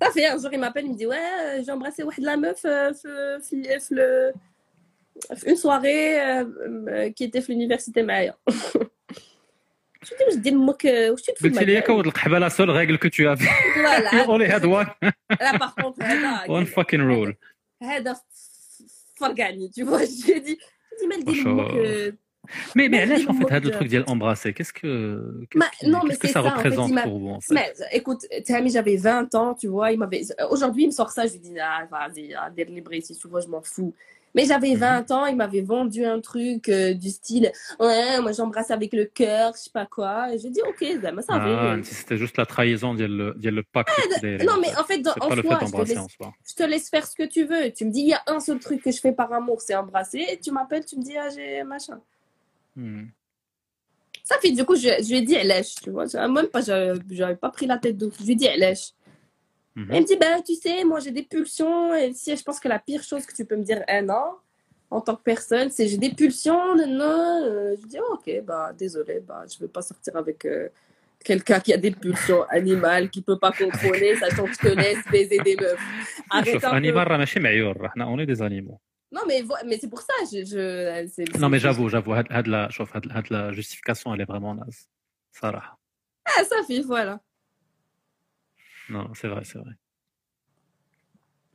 Ça fait un jour, il m'appelle, il me dit Ouais, euh, j'ai embrassé واحد la meuf euh, في- في- في le- في une soirée euh, euh, qui était في l'université معايا. Je lui dis واش دير امك واش تفهم قلتي لي كود القحبه لا سول ريغل كو تو افي Voilà. only had one Là, par contre, هذا one fucking rule هذا ف- فرقعني tu vois je lui ai dit je lui ai dit مال دير واش امك euh, Mais, mais Mais علاش il en fait manque هذا le de- truc ديال embrasser qu'est-ce que qu'est-ce Bah, qui- non, mais qu'est-ce que c'est ça ça, en fait, représente il m'a- pour vous en fait Mais, écoute, Tami, j'avais 20 ans, tu vois, il m'avait... Aujourd'hui, il me sort ça, je lui dis, ah, vas-y, ah, délibéré, si tu vois, je m'en fous. Mais j'avais 20 ans, il m'avait vendu un truc euh, du style Ouais, moi j'embrasse avec le cœur, je sais pas quoi. Et j'ai dit Ok, ben, ça va. Ah, c'était juste la trahison, il y a le, ah, il non, mais en fait, en, soi, je te, laisse, je te laisse faire ce que tu veux. Tu me dis Il y a un seul truc que je fais par amour, c'est embrasser. Tu m'appelles, tu me dis Ah, j'ai machin. Ça fait du coup, je, lui ai dit, elle lèche, tu vois. Même pas, j'avais pas pris la tête d'eau. Je lui ai dit, elle lèche. Mmh. Elle me dit, bah, tu sais, moi j'ai des pulsions. Si je pense que la pire chose que tu peux me dire, eh, un an en tant que personne, c'est j'ai des pulsions. Non. Euh, je dis, oh, ok, bah, désolé, bah, je ne veux pas sortir avec euh, quelqu'un qui a des pulsions animales, qui ne peut pas contrôler, sachant que je te laisse baiser des meufs. Arrête un peu. On est des animaux. Non, mais, mais c'est pour ça. Je, non, mais j'avoue, j'avoue. La, la justification, elle est vraiment naze. Sarah. Ah, ça fait, voilà. non c'est vrai c'est vrai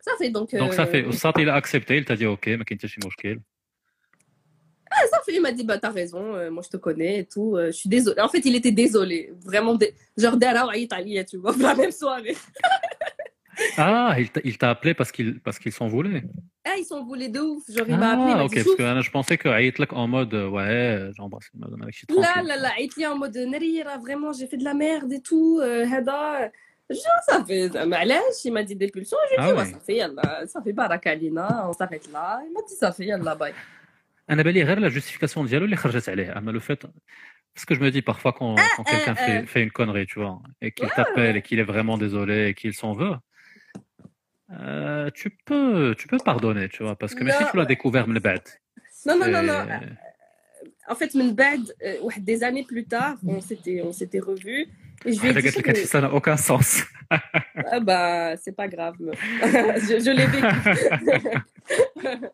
Ça fait donc. Donc ça euh, fait, Oussat, il a accepté, il t'a dit ok, ما كاين حتى شي مشكل. Ça fait, il m'a dit, bah, t'as raison, euh, moi je te connais et tout, euh, je suis désolée. En fait, il était désolé, vraiment, dé... genre, Dara ou Aït Ali, tu vois, la même soirée. Ah, il t'a- il t'a appelé parce qu'il parce qu'ils s'en voulaient. Ah, ils sont voulés de ouf, genre, il m'a appelé, il Ah, m'a ok, dit, parce Chouf. que Anna, je pensais que عيط لك en mode euh, ouais, j'embrasse madame avec Là, là, là, Aït Ali en mode, Narira, vraiment, j'ai fait de la merde et tout, euh, Hada. Genre, ça fait, معليش, il m'a dit des pulsions, je lui ai Ah dit, ouais. ouais, ça fait, yallah, ça fait barakalina, on s'arrête là. Il m'a dit, ça fait, yallah, bye. انا بالي غير la justification ديالو اللي خرجت عليه اما le fait parce que je me dis parfois quand, quand quelqu'un ah, fait, ah. fait une connerie tu vois et qu'il t'appelle et qu'il est vraiment désolé et qu'il s'en veut euh, tu peux tu peux pardonner tu vois parce que mais si Non. tu l'as découvert من بعد Non, non, non, non. en fait, euh, des années plus tard, on mm. s'était, on revus. Et je lui. Ah, ça n'a aucun sens. Ah, bah, c'est pas grave. je, je l'ai vécu.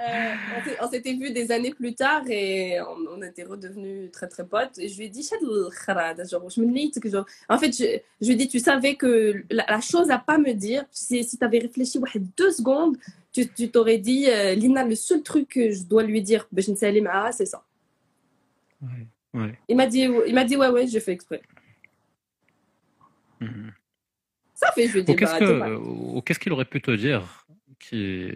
Euh, on s'était vus des années plus tard et on, on était redevenus très très potes. Et je lui ai dit, genre, je me dis que genre, en fait, je, je lui ai dit, tu savais que la, la chose à pas me dire, si, si tu avais réfléchi deux secondes, tu tu t'aurais dit, euh, Lina, le seul truc que je dois lui dire, ben, je ne sais pas, c'est ça. ouais, ouais. Il m'a dit, il m'a dit, ouais, ouais, j'ai fait exprès. Mhm. Ça fait, je lui ai dit, qu'est-ce bah, que qu'est-ce qu'il aurait pu te dire qui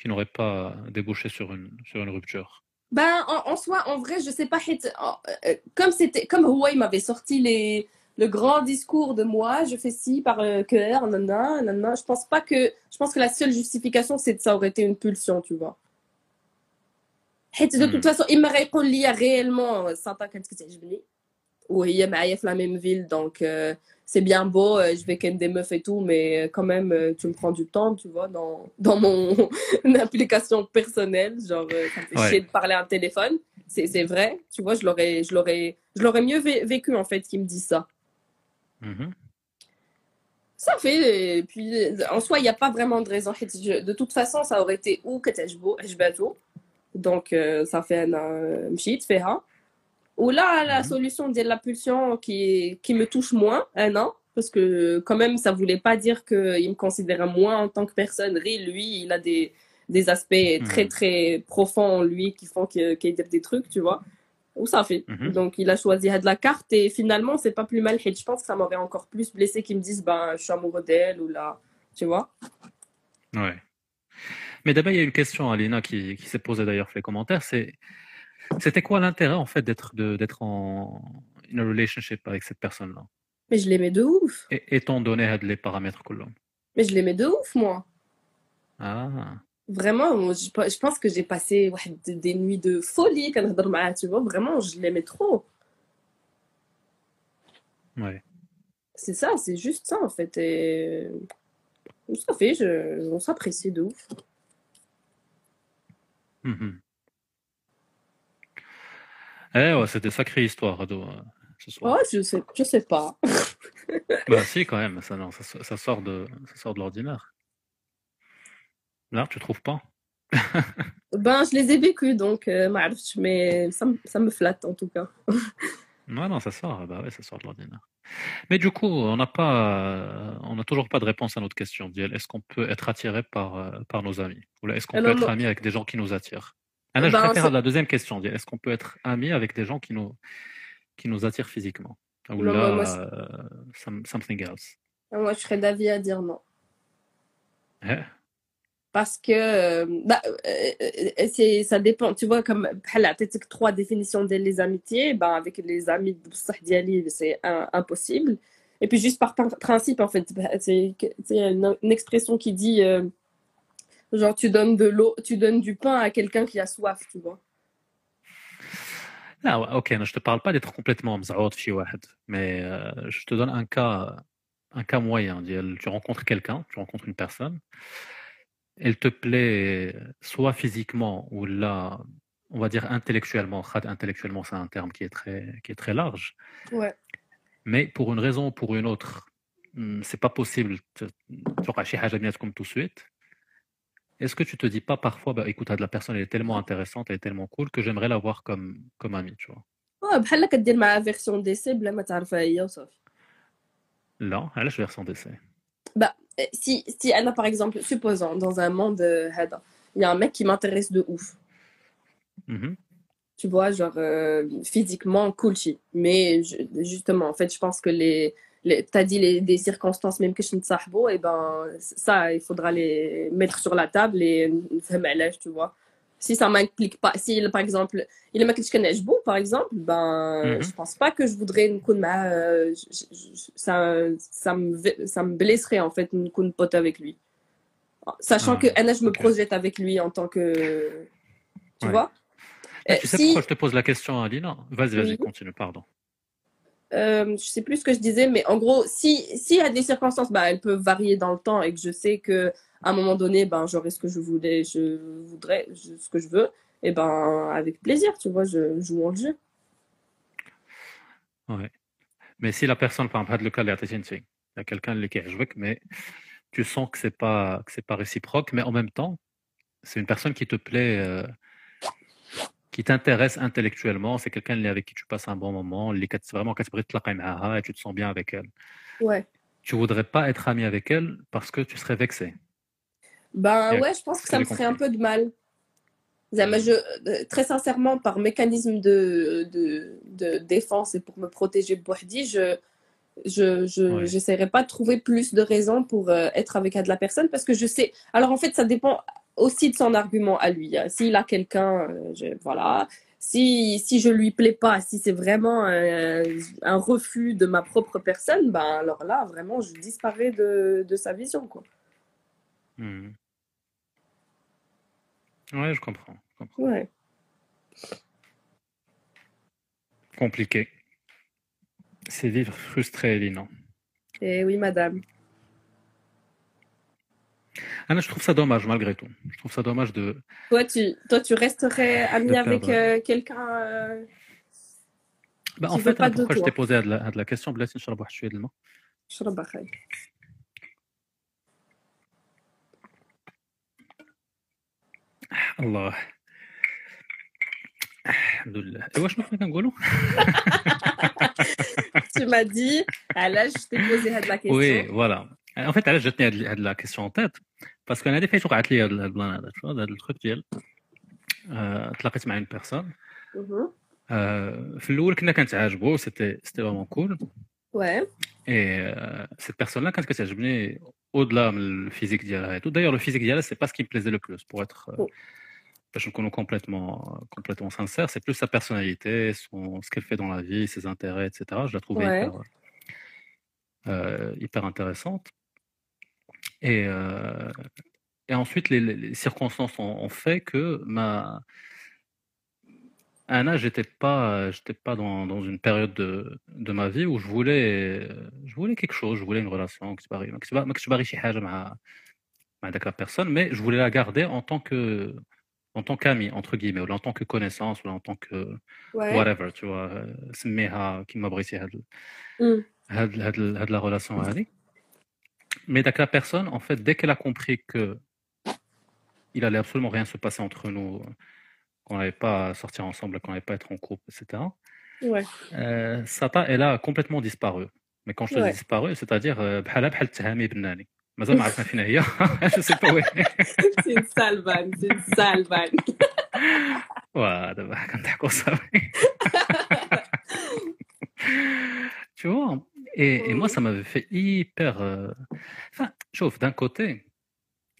qui n'aurait pas débouché sur une, sur une rupture. Ben, en, soi, en vrai, je ne sais pas, euh, euh, comme c'était, comme Huawei m'avait sorti les, le grand discours de moi, je fais ci par le cœur, nanana, nanana, je pense pas que, je pense que la seule justification, c'est que ça aurait été une pulsion, tu vois. De toute hmm. façon, il m'a répondu réellement, euh, 100 ans, qu'est-ce que c'est, je Oui, il y a la même ville, donc, c'est bien beau, euh, je vais ken des meufs et tout, mais euh, quand même, euh, tu me prends du temps, tu vois, dans, dans mon application personnelle. Genre, ça me de parler à un téléphone. C'est vrai, tu vois, je l'aurais mieux vécu, en fait, qu'ils me disent ça. Mm-hmm. Ça fait, puis en soi, il n'y a pas vraiment de raison. De toute façon, ça aurait été ou que t'es beau, donc ça fait un shit, fait un. Ou là, la mhm. solution de la pulsion qui, qui me touche moins, un an, parce que quand même, ça voulait pas dire qu'il me considérait moins en tant que personne. Lui, il a des, des aspects mhm. très, très profonds en lui qui font qu'il y a des trucs, tu vois. Ou ça fait. Mhm. Donc, il a choisi de la carte et finalement, c'est pas plus mal. Je pense que ça m'aurait encore plus blessé qu'ils me disent, ben, je suis amoureux d'elle ou là, tu vois. Ouais. Mais d'abord, il y a une question, Alina, qui, qui s'est posée d'ailleurs sur les commentaires, c'est c'était quoi l'intérêt en fait d'être d'être en a relationship avec cette personne-là, mais je l'aimais de ouf et, étant donné les paramètres que l'homme. mais je l'aimais de ouf moi Ah, Vraiment, je, je pense que j'ai passé ouais, des, nuits de folie quand je tu vois. Vraiment, je l'aimais trop. ouais. C'est ça, c'est juste ça, en fait. Et ça fait, je, on s'apprécie de ouf. Mhm. Eh ouais, c'était sacrée histoire, Ado. Euh, ce je sais, je sais pas. bah si, quand même, ça, non, ça, sort de, l'ordinaire. Là, tu trouves pas? Ben, je les ai vécus, donc, euh, mais ça, me flatte en tout cas. Non, non, ça sort, bah ça sort de l'ordinaire. Mais du coup, on n'a pas, on n'a toujours pas de réponse à notre question. Est-ce qu'on peut être attiré par, euh, par nos amis? Ou est-ce qu'on peut être ami avec des gens qui nous attirent? Ah Anna, je ben, préfère la deuxième question. Est-ce qu'on peut être ami avec des gens qui nous, qui nous attirent physiquement? Ou non, là, moi, euh, something else Moi, je serais d'avis à dire non. Hein? Parce que euh, bah, euh, euh, c'est ça dépend tu vois comme trois définitions des amitiés bah avec les amis c'est impossible et puis juste par principe en fait bah, c'est une, expression qui dit Genre, tu donnes de l'eau, tu donnes du pain à quelqu'un qui a soif, tu vois. Non, ok, non, je te parle pas d'être complètement mzaout chez mais euh, je te donne un cas, un cas moyen. Tu rencontres quelqu'un, tu rencontres une personne, elle te plaît soit physiquement ou là, on va dire intellectuellement. Intellectuellement, c'est un terme qui est très, qui est très large. Ouais. Mais pour une raison ou pour une autre, hmm, c'est pas possible. Tu auras chez tout de suite. Est-ce que tu te dis pas parfois, bah, écoute, la personne elle est tellement intéressante, elle est tellement cool que j'aimerais la voir comme, comme amie, tu vois. Ouais, بحال كدير معها فيرسيون ديسي بلا ما تعرفها هي وصافي. لا علاش فيرسون ديسي Bah, si, si Anna, par exemple, supposons, dans un monde, euh, هذا, il y a un mec qui m'intéresse de ouf. Mhm. Tu vois, genre, euh, physiquement, cool shit. Mais je- justement, en fait, je pense que les. les T'as dit les, des circonstances, même que je ne pas, et ben, ça, il faudra les mettre sur la table et faire malaise, tu vois. Si ça m'implique pas, si par exemple, il m'a que beau, par exemple, ben, Mhm. je pense pas que je voudrais une euh, ça, ça me, ça me blesserait, en fait, une coup de pote avec lui. Sachant Ah, que, Anna, je me projette avec lui en tant que, tu Ouais. vois. Ah, Euh, tu sais si- pourquoi je te pose la question, Alina? Vas-y, vas-y, Oui. continue, pardon. Euh, je sais plus ce que je disais, mais en gros, si s'il y a des circonstances, bah, elles peuvent varier dans le temps et que je sais que à un moment donné, ben j'aurai ce que je voulais, je voudrais, ce que je veux, et ben avec plaisir, tu vois, je joue en jeu. Ouais. Mais si la personne, par exemple, le cas de il y a quelqu'un qui est mais tu sens que c'est pas que c'est pas réciproque, mais en même temps, c'est une personne qui te plaît, euh, qui t'intéresse intellectuellement, c'est quelqu'un avec qui tu passes un bon moment, vraiment et tu te sens bien avec elle. Ouais. Tu voudrais pas être ami avec elle parce que tu serais vexé. Ben ouais, je pense que ça me ferait un peu de mal. Mm. Euh, très sincèrement, par mécanisme de, de, défense et pour me protéger Bouhdi, je je n'essaierai pas de trouver plus de raisons pour euh, être avec de la personne parce que je sais. Alors en fait, ça dépend aussi de son argument à lui. hein. S'il a quelqu'un, euh, voilà. Si si je lui plais pas, si c'est vraiment un, un refus de ma propre personne, ben alors là, vraiment, je disparais de de sa vision, quoi. Hmm. Ouais, je comprends. je comprends. Ouais. Compliqué. C'est vivre frustré, Lina. Et oui, madame. Anna, je trouve ça dommage malgré tout. Je trouve ça dommage de. Toi, tu, toi, tu resterais ami De avec perdre. euh, quelqu'un. euh, Bah, Qui en veut fait, pas Anna, de pourquoi je toi. t'ai posé de la, de la question بلاتي نشرب واحد شوية د الماء. شرب أخي. الله الحمد لله ايوا شنو كنا كنقولوا Tu m'as dit, à l'âge, je t'ai posé la question. وي فوالا ان فيت علاش جاتني هاد هاد لا كيسيون تيت باسكو انا دي فايت وقعت لي هاد هاد البلان هذا شو هذا التروك ديال آه، تلاقيت مع اون بيرسون Mhm. في الاول كنا كنتعاجبوا سيتي سيتي فريمون كول Ouais. اي سيت بيرسون لا كانت كتعجبني اودلا من الفيزيك ديالها هادو دايوغ لو فيزيك ديالها سي با سكي بليزي لو بلوس بور اتر Oh. باش نكونوا complètement complètement sincère c'est plus sa personnalité son ce qu'elle fait dans la vie ses intérêts etc je la trouvais Ouais. hyper, euh, hyper intéressante Et, et ensuite, les, circonstances ont, fait que ma. À un âge, j'étais pas, j'étais pas dans, dans, une période de, de, ma vie où je voulais, je voulais quelque chose, je voulais une relation, avec la personne, mais je voulais la garder en tant que, en tant qu'ami, entre guillemets, ou en tant que connaissance, ou en tant que ouais. whatever, tu vois, qui m'a brisé de mmh. la relation mmh. à mais la personne, en fait, dès qu'elle a compris que il allait absolument rien se passer entre nous, qu'on n'allait pas sortir ensemble, qu'on n'allait pas être en couple, etc. Ouais. Euh, elle a complètement disparu. Mais quand je te dis disparu, c'est-à-dire, euh, je sais pas où C'est une sale vanne, c'est une sale vanne. Ouais, d'accord, ça. Tu vois, et, moi, ça m'avait fait hyper. Euh... Enfin, chauffe, d'un côté,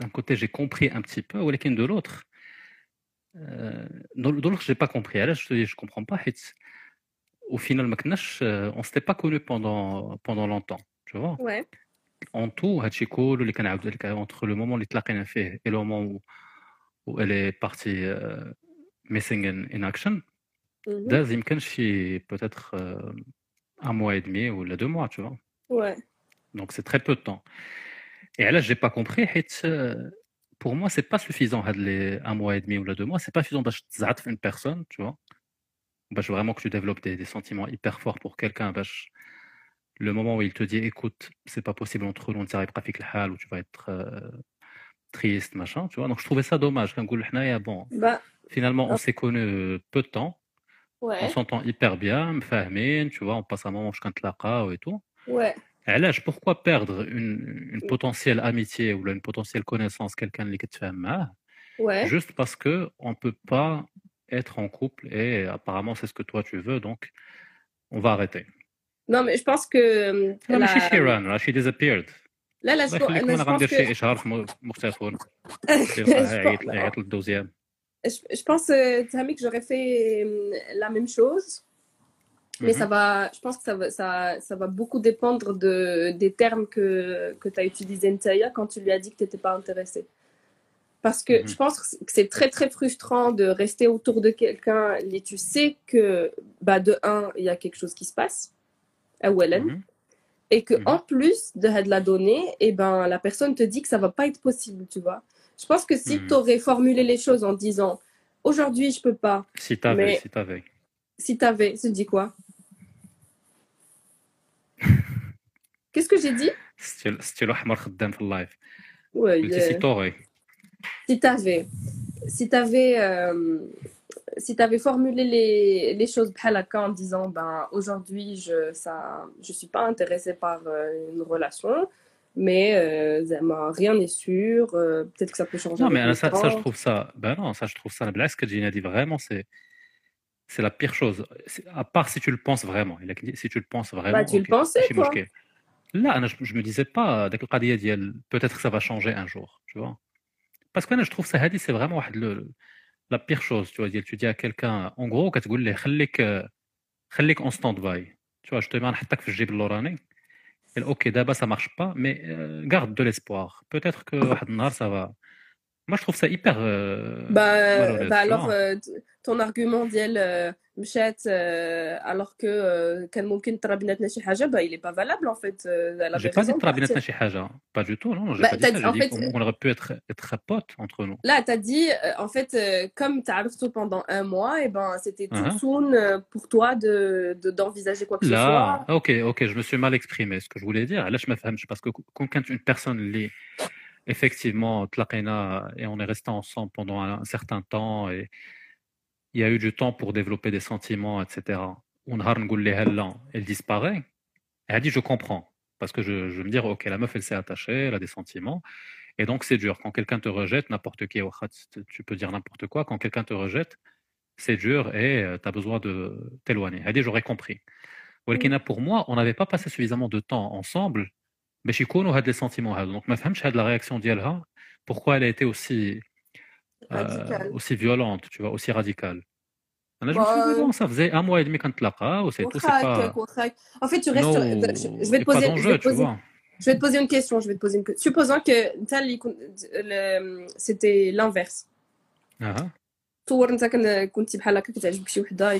d'un côté, j'ai compris un petit peu, ou de l'autre, euh, de j'ai pas compris. Alors, je te dis, je ne comprends pas. Au final, Maknash, euh, on s'était pas connu pendant, pendant longtemps, tu vois. Ouais. En tout, Hachiko, le entre le moment où il fait et le moment où, elle est partie euh, missing in, action, mm -hmm. peut-être euh, un mois et demi ou là deux mois, tu vois. Ouais. Donc c'est très peu de temps. Et là, je n'ai pas compris. Euh, pour moi, c'est pas suffisant. Hein, les un mois et demi ou là deux mois, c'est pas suffisant parce que une personne, tu vois. Bah, parce que vraiment que tu développes des, sentiments hyper forts pour quelqu'un. Bah, Le moment où il te dit, écoute, c'est pas possible entre nous, on ne pas le hal, ou tu vas être euh, triste, machin, tu vois. Donc je trouvais ça dommage. Hein, Quand bon, bah, finalement, on s'est connus peu de temps On ouais. s'entend hyper bien, مفاهمين, tu vois, on passe un moment où je et tout. Ouais. علاش pourquoi perdre une une potentielle amitié ou une potentielle connaissance quelqu'un اللي كتفاهم معاه Ouais. juste parce que on peut pas être en couple et apparemment c'est ce que toi tu veux donc on va arrêter Non, mais je pense que. euh, لا la- ماشي شي run راه she disappeared Là, là, je, الله يخليك أنا انا je pense غندير que. شي اشهار في م- مختفون je يعيط pense- يعيط للدوزيام je- je pense, euh, Tammy, que j'aurais fait euh, la même chose. Mais Mhm. ça va, je pense que ça va, ça, ça va beaucoup dépendre de, des termes que, que tu as utilisés, Ntaya, quand tu lui as dit que tu n'étais pas intéressé. Parce que Mhm. je pense que c'est très, très frustrant de rester autour de quelqu'un et tu sais que, bah, de un, il y a quelque chose qui se passe, à Wellen, Mhm. et que Mhm. en plus de de la donner, et ben, la personne te dit que ça va pas être possible, tu vois. Je pense que si mmh. tu aurais formulé les choses en disant aujourd'hui, je peux pas. Si t'avais, mais... si t'avais. Si t'avais, tu dis quoi? Qu'est-ce que j'ai dit? Si. Euh, si t'avais. Si. Euh... Si tu avais formulé les, choses en disant ben, aujourd'hui je ne je suis pas intéressée par euh, une relation, mais euh, zama, rien n'est sûr euh, peut-être que ça peut changer Non, avec mais le ça, ça, je temps. trouve ça. Ben non, ça, je trouve ça. Là, ce que Gina dit vraiment, c'est. C'est la pire chose. C'est- À part si tu le penses vraiment. Il a dit, si tu le penses vraiment. Bah, tu le ok, pensais, ماشي toi. مشكل. Là, أنا, je, je me disais pas, داك القضية ديال peut-être que ça va changer un jour, tu vois. Parce que أنا, je trouve ça هادي, c'est vraiment واحد le, la pire chose, tu vois. ديال Tu dis à quelqu'un, en gros, كتقول ليه خليك خليك en stand-by. Tu vois, je te mets نحطك في الجيب اللوراني. ok, d'abord ça marche pas, mais euh, garde de l'espoir. Peut-être que ça va. Moi, je trouve ça hyper. euh, Bah, malhonnête, bah tu alors, vois. euh, t- ton argument ديال euh, مشات euh, alors que euh, كان ممكن ترى بيناتنا شي حاجة bah il est pas valable en fait euh, elle avait J'ai pas dit raison de de ترى بيناتنا partir. شي حاجة. Pas du tout, non, j'ai Bah, pas dit t'as ça. dit- J'ai en dit fait, qu'on on aurait pu être, être potes entre nous. Là, tu as dit, euh, en fait, euh, comme tu as arrêté pendant un mois, et ben, c'était tout Uh-huh. soon euh, pour toi de de- d'envisager quoi que ce soit. Là, ok, ok, je me suis mal exprimé. Ce que je voulais dire, là, je me fahmش, parce que quand quand une personne lit, effectivement, Tlaqena, et on est resté ensemble pendant un, certain temps, et il y a eu du temps pour développer des sentiments, etc. Elle disparaît. Elle a dit, je comprends. Parce que je, je me dire, OK, la meuf, elle s'est attachée, elle a des sentiments. Et donc, c'est dur. Quand quelqu'un te rejette, n'importe qui, tu peux dire n'importe quoi. Quand quelqu'un te rejette, c'est dur et euh, tu as besoin de t'éloigner. Elle a dit, j'aurais compris. Pour moi, on n'avait pas passé suffisamment de temps ensemble باش يكونوا هاد les sentiments هادو. Donc, ما فهمش هاد la réaction ديالها, pourquoi elle a été aussi, euh, Radical. aussi violente, tu vois, aussi radicale. أنا je me Bah, suis dit, bon, ça faisait un mois et demi كنتلاقاو, c'est tout, c'est Contract, pas... contract. En fait, tu restes. No, sur- je, je vais y te a pas poser. Je d'enjeu, vais te tu poser, vois. je vais te poser une question. Je vais te poser une question. Supposons que t'as les- le- c'était l'inverse. Ah, ah. تصور انت كن- كنتي بحال هكا كتعجبك شي وحده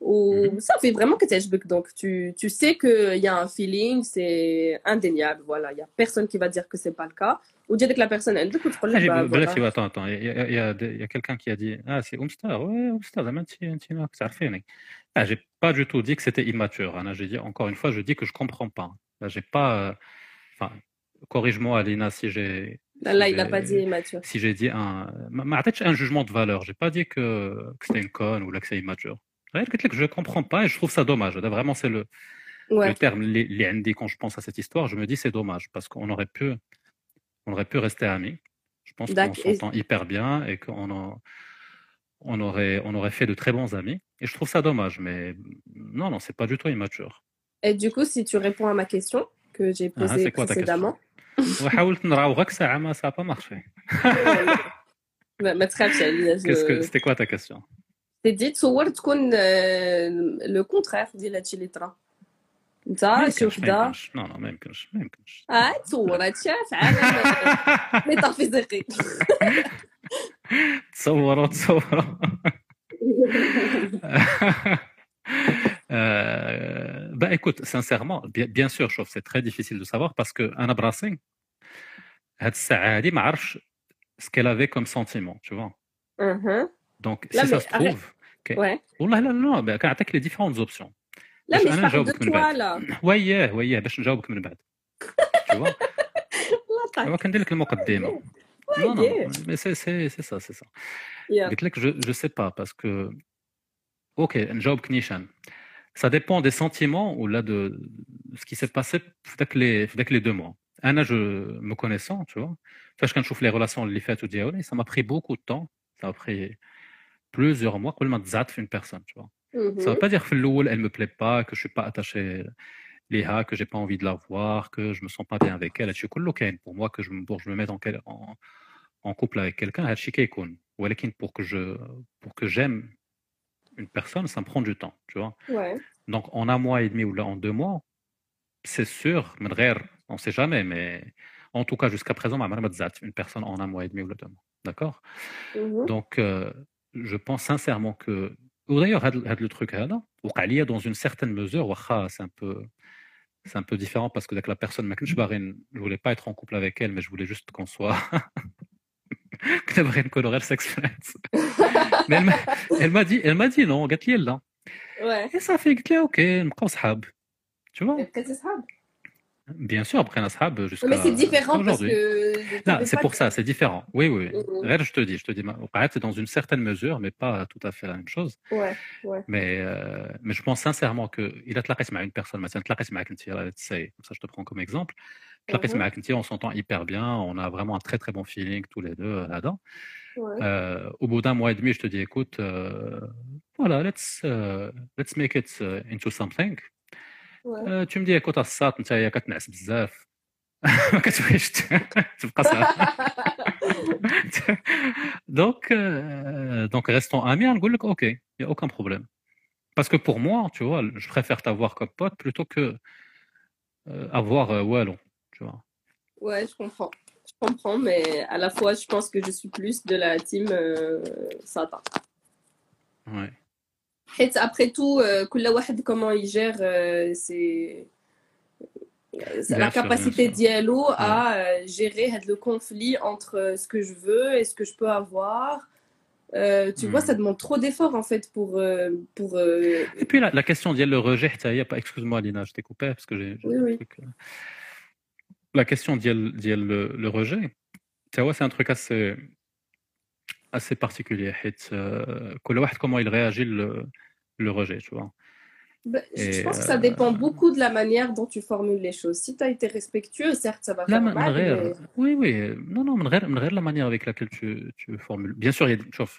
ou mhm. ça fait vraiment que tu donc tu, tu sais qu'il y a un feeling c'est indéniable voilà il y a personne qui va dire que c'est pas le cas ou dire que la personne elle du bref attends attends il y a, a, y a quelqu'un qui a dit ah c'est Umstar ouais Umstar la ah, j'ai pas du tout dit que c'était immature hein. j'ai dit encore une fois je dis que je comprends pas là j'ai pas euh, enfin euh, corrige-moi Alina si j'ai Là, il n'a pas dit immature. Si j'ai dit un. Ma un jugement de valeur. J'ai pas dit que, que c'était une conne ou là que c'est immature. Je ne comprends pas et je trouve ça dommage. Vraiment, c'est le, terme. Les, ND, quand je pense à cette histoire, je me dis c'est dommage parce qu'on aurait pu, on aurait pu rester amis. Je pense qu'on s'entend hyper bien et qu'on aurait, fait de très bons amis. Et je trouve ça dommage, mais non, non, c'est pas du tout immature. Et du coup, si tu réponds à ma question que j'ai ah, posée ah, quoi, précédemment. Qu'est-ce que c'était quoi ta question? t'ai dit تصور تكون آه، le contraire ديال هادشي اللي طرا انت ما شي يمكنش ما وحده يمكنش non non ما يمكنش ما يمكنش اه تصور هادشي في عالم ميتافيزيقي تصوروا تصوروا Euh, bah écoute, sincèrement, bien, bien sûr, chauffe, c'est très difficile de savoir parce que Anna Brassing, هاد الساعة هادي ما عرفش ce qu'elle avait comme sentiment, tu vois. Mhm. Donc, Là, si ça mais se arrête. trouve, que- Ouais. والله لا لا bah, كنعطيك les différentes options. Là, باش mais je أنا parle de نجاوبك من toi, بعد. là. وياه وياه باش نجاوبك من بعد. Tu vois. الله طاق. هو كندير لك المقدمة. Non, non, وياه. mais c'est c'est c'est ça, c'est ça. Yeah. قلت لك je je sais pas parce que ok نجاوبك نيشان ça dépend des sentiments ou là de ce qui s'est passé avec les, avec les deux mois. Un, je me connaissant, tu vois, quand je trouve les relations les fêtes ou ça m'a pris beaucoup de temps. Ça m'a pris plusieurs mois. Pour une personne, tu vois. Ça ne veut Mhm. pas dire que elle me plaît pas, que je suis pas attaché Léa, que j'ai pas envie de la voir, que je me sens pas bien avec elle. هادشي كله كاين. Pour moi, que je, me- pour que je me mette en, quel- en, en couple avec quelqu'un, هادشي كيكون. ولكن pour que je, pour que j'aime une personne, ça me prend du temps, tu vois. Ouais. Donc, en un mois et demi ou là, en deux mois, c'est sûr, من غير- on ne sait jamais, mais en tout cas, jusqu'à présent, ma mère une personne en un mois et demi ou là, deux mois. D'accord Mhm. Donc, euh, je pense sincèrement que. Ou d'ailleurs, had- had le truc, هذا, وقع ليا dans une certaine mesure, واخا, c'est un peu. C'est un peu différent parce que avec la personne, ما كنتش باغي- je voulais pas être en couple avec elle, mais je voulais juste qu'on soit. كنا باغيين نكونوا غير sex friends. Mais elle m'a- elle m'a dit, elle m'a dit non, قالت لي لا. Ouais. Et ça fait قلت لها ok, نبقاو صحاب. Tu vois Bien sûr, après l'Ashab jusqu'à Mais c'est différent parce que... Là, c'est pour ça, c'est différent. Oui, oui. Mmh. je te dis, je te dis, c'est dans une certaine mesure, mais pas tout à fait la même chose. Ouais, ouais. Mais, euh, mais je pense sincèrement que il a à une personne, maintenant, comme ça je te prends comme exemple. Mmh. On s'entend hyper bien, on a vraiment un très très bon feeling tous les deux euh, là-dedans. Ouais. Euh, au bout d'un mois et demi, je te dis, écoute, euh, voilà, let's, uh, let's make it euh, into something. Ouais. Euh, tu me dis, écoute, الساط انت كتنعس بزاف. ما كتبغيش تبقى صاحب. donc, euh, donc restons amis. نقول لك, ok, il n'y a aucun problème. Parce que pour moi, tu vois, je préfère t'avoir comme pote plutôt que euh, avoir euh, Wallo, tu vois. Ouais, je comprends. Je comprends, mais à la fois, je pense que je suis plus de la team euh, Satan. Ouais. حيت après tout, euh, كل واحد comment il gère euh, ses... c'est Bien la sûr, capacité bien sûr. d'Yellow à euh, gérer le conflit entre euh, ce que je veux et ce que je peux avoir. Euh, tu vois, Mhm. ça demande trop d'efforts en fait pour. euh, pour euh, Et puis la, la question d'Yel le rejet, ça y est, pas- excuse-moi Lina, je t'ai coupé parce que j'ai. j'ai Oui, un oui. truc, euh. La question d'Yel d'Yel le, le rejet, tu vois, c'est un truc assez assez particulier. Euh, comment il réagit le, le rejet, tu vois. Bah, je pense que ça euh, dépend beaucoup de la manière dont tu formules les choses. Si tu as été respectueux, certes, ça va faire mal. Mais... Euh, oui, oui. Non, non, la manière avec laquelle tu, tu formules. Bien sûr, il y a des choses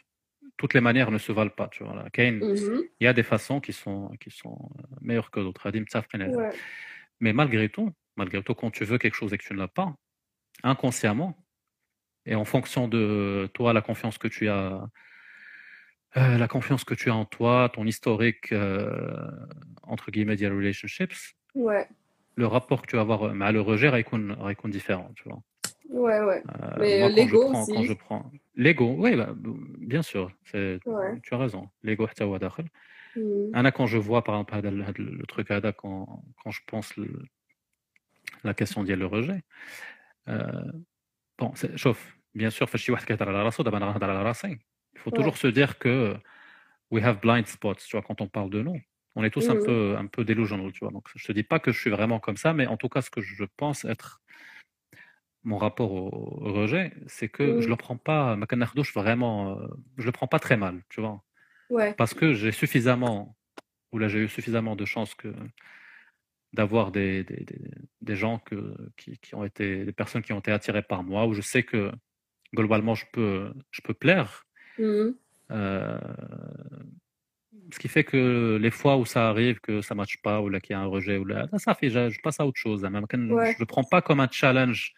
toutes les manières ne se valent pas. Tu vois, là. Kane, mm-hmm. il y a des façons qui sont, qui sont meilleures que d'autres. Ouais. Mais malgré tout, malgré tout, quand tu veux quelque chose et que tu ne l'as pas, inconsciemment, et en fonction de toi, la confiance que tu as, euh, la confiance que tu as en toi, ton historique, euh, entre guillemets, des relationships, ouais. le rapport que tu vas avoir mais le rejet est différent, tu vois. Ouais, ouais. Euh, mais l'ego aussi. L'ego, oui, bah, bien sûr. Tu as raison. L'ego, c'est mm. Quand je vois, par exemple, le truc Ada, quand, quand je pense le, la question d'y le rejet, bon, c'est, chauffe bien sûr, il faut toujours se dire que we have blind spots, tu vois, quand on parle de nous. On est tous un peu, un peu délusionnels, tu vois. Donc, je te dis pas que je suis vraiment comme ça, mais en tout cas, ce que je pense être mon rapport au, rejet, c'est que je le prends pas, vraiment, euh, je le prends pas très mal, tu vois. Parce que j'ai suffisamment, ou là, j'ai eu suffisamment de chance que d'avoir des, des, des, des, gens que, qui, qui, ont été, des personnes qui ont été attirées par moi, où je sais que globalement, je peux, je peux plaire. Mhm. Euh, ce qui fait que les fois où ça arrive, que ça ne matche pas, ou là qu'il y a un rejet, ou là, ça fait, je, je passe à autre chose. Hein. Même ouais. Je ne le prends pas comme un challenge,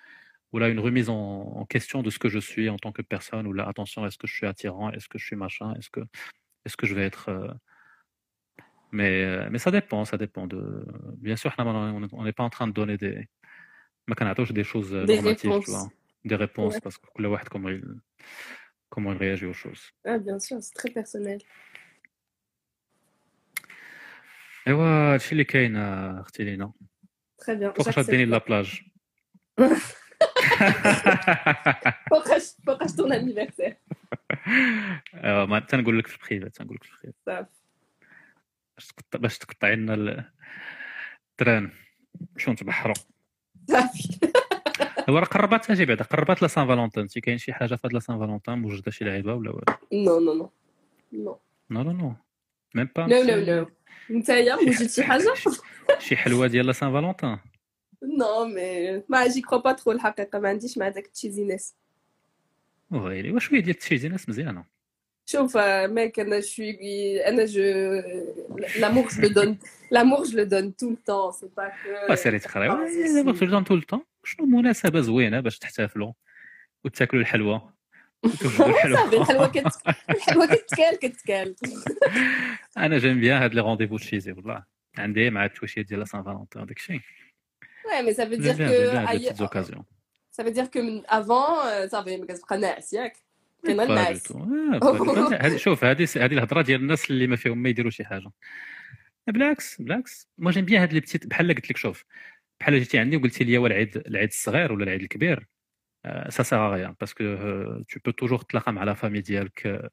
ou là une remise en, question de ce que je suis en tant que personne, ou là, attention, est-ce que je suis attirant, est-ce que je suis machin, est-ce que, est-ce que je vais être. Euh, mais, euh, mais ça dépend, ça dépend de. Bien sûr, on n'est pas en train de donner des. Des choses des normatives, réponses. tu vois Des réponses, Ouais. parce que كل واحد comment il, comment il réagit aux choses. Ah, bien sûr, c'est très personnel. ايوا هادشي اللي كاين آه، اختي لينا Très bien. فوقاش j'accepte. غديني لا بلاج فوقاش فوقاش ton anniversaire ايوا ما تنقول لك في البخيله تنقول لك في البخيله صافي باش تقطع باش تقطعي لنا ال- التران شو نتبحروا صافي هو راه قربات أجي بعدا قربات لا سان فالونتين تي كاين شي حاجة في هاد لا سان فالونتين موجوده شي لعيبة ولا والو؟ Non non non. نو نو نو ميم با no no no نتايا وجدت شي حاجة شي حلوة ديال لا سان فالونتان نو مي ما جي كرو با ترو الحقيقة ما عنديش مع داك التشيزينيس ويلي وشويه ديال التشيزينس مزيانه شوف آه، ميك انا شوي انا جو لامور جو لو دون لامور جو لو دون تو التون سي با كو سيري تخري آه، سي دابا سي. تولدون طول الطون شنو مناسبه زوينه باش تحتفلوا وتاكلوا الحلوى وتوجدوا صافي الحلوى الحلوه كت الحلوه كتكال كتكال انا جيم بيان هاد لي رونديفو تشيزي والله عندي مع التويشيه ديال لا سان فالونتان داك الشيء Ouais, mais ça veut جيم dire بيان que جيم بيان هاد لي ailleurs- بتيت زوكازيون ça veut dire que من avant euh, صافي ما كتبقى ناعس ياك كاين الناس تو تو. شوف هادي هادي الهضره ديال الناس اللي ما فيهم ما يديروا شي حاجة بالعكس بالعكس ما جيم بيان هاد لي بتيت بحال قلت لك شوف بحال جيتي عندي وقلتي لي والعيد العيد الصغير ولا العيد الكبير سا سيغ غيان باسكو تو بو توجور تلاقى مع لا فامي ديالك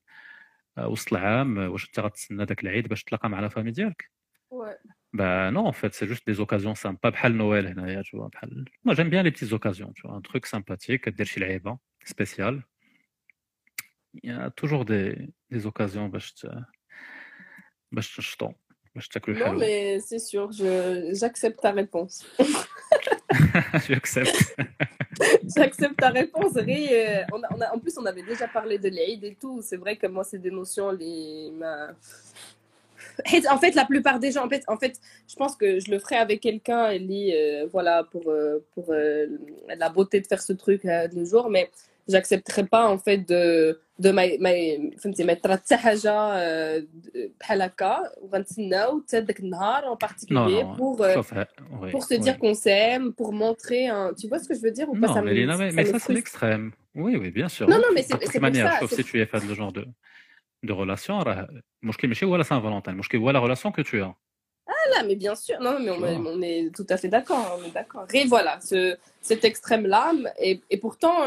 آه، وسط العام آه، واش انت غتسنى داك العيد باش تلاقى مع لا فامي ديالك. Bah non, en fait, c'est juste des occasions sympas. بحال Noël هنايا, tu vois. بحال... Moi, j'aime bien les petites occasions, tu vois. Un truc sympathique, دير شي لعيبة spécial. il y a toujours des, des occasions Non, mais c'est sûr, j'accepte ta réponse. J'accepte. J'accepte ta réponse. Euh, on a, en plus, on avait déjà parlé de l'aide et tout. C'est vrai que moi, c'est des notions. Les. En fait, la plupart des gens, en fait, en fait, je pense que je le ferai avec quelqu'un, euh, voilà, pour, euh, pour euh, la beauté de faire ce truc euh, le jour. Mais j'accepterai pas, en fait, de, de ما ما فهمتي ما يطرى حتى حاجه آه، بحال هكا وغنتسناو حتى داك النهار en Non, particulier non. pour euh, Sauf, euh, oui, pour se oui. dire qu'on s'aime, pour montrer un. Tu vois ce que je veux dire ou pas Non, ça me- Mélina, mais, ça mais me ça, c'est frustre. l'extrême. Oui, oui, bien sûr. Non, non, mais c'est- De toute c'est pour manière, ça, sauf c'est- si tu es fan de ce genre de, de relation, راه المشكل ماشي هو لا سان فالونتين المشكل هو la relation que tu as. mais bien sûr. Non, mais on, est, tout à fait d'accord. D'accord. Et voilà, cet extrême-là. Et, et pourtant,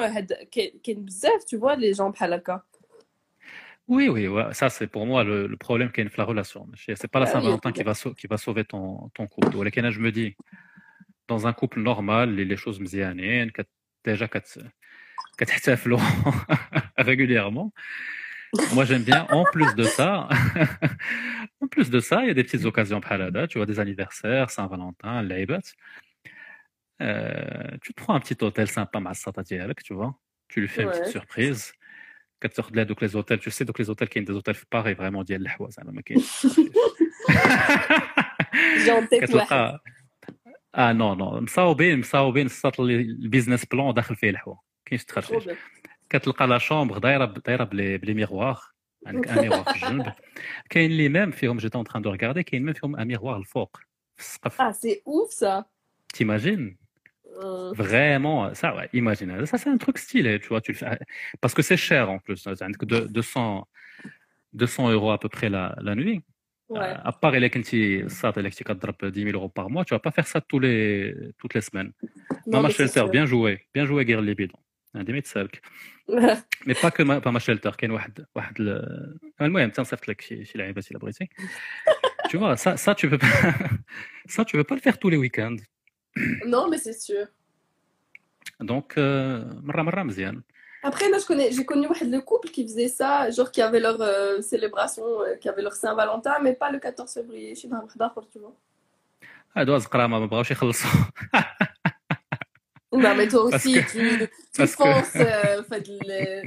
tu vois, les gens halaka. Oui, oui, ça c'est pour moi le, problème qu'il y a la relation. C'est pas la Saint-Valentin qui va, sauver, qui va sauver ton, ton couple. Je me dis, dans un couple normal, les choses mzianiennes, déjà qu'à régulièrement. Moi, j'aime bien. En plus de ça, en plus de ça, il y a des petites occasions parada, tu vois, des anniversaires, Saint-Valentin, Leibat. Euh, tu te prends un petit hôtel sympa, avec, tu vois. Tu lui fais ouais. une petite surprise. quatre de Donc les hôtels, tu sais, donc les hôtels qui ont des hôtels pareil, vraiment, dit J'ai en tête Ah non, non. le business plan, le الساط اللي البيزنس بلون داخل فيه الحوا كاينش Trop تخرجيش bien. كتلقى لا شومبر دايره ب- دايره بلي بلي ميغوار عندك ان ميغوار في الجنب كاين اللي ميم فيهم جيت اون تران دو ريغاردي كاين ميم فيهم ان ميغوار الفوق في السقف Ah, c'est ouf ça. تيماجين Euh, vraiment ça ouais imagine ça c'est un truc stylé tu vois tu le fais parce que c'est cher en plus عندك deux- 200 200 euros à peu près la, la nuit ouais. à part الا كنتي الساط الا كنتي كضرب 10 000 euros par mois tu vas pas faire ça tous les toutes les semaines Non, Mama mais c'est Shelter sûr. bien joué bien joué Guerre Libido عندي ما يتسالك مي با كو با ما شيلتر كاين واحد واحد ال- المهم تنصيفط لك شي شي لعيبات الا بغيتي tu vois ça ça tu peux pas ça tu peux pas le faire tous les week-ends non, mais c'est sûr. donc euh, مره مره مزيان Après, là, je connais, j'ai connu واحد le couple qui faisait ça, genre qui avait leur euh, célébration, euh, qui avait leur Saint-Valentin, mais pas le 14 février. شي نهار واحد آخر, tu vois. هادو زقرامه ما بغاوش يخلصوا Non, mais toi Parce aussi, que- tu, tu parce que- fonces. euh, fait le-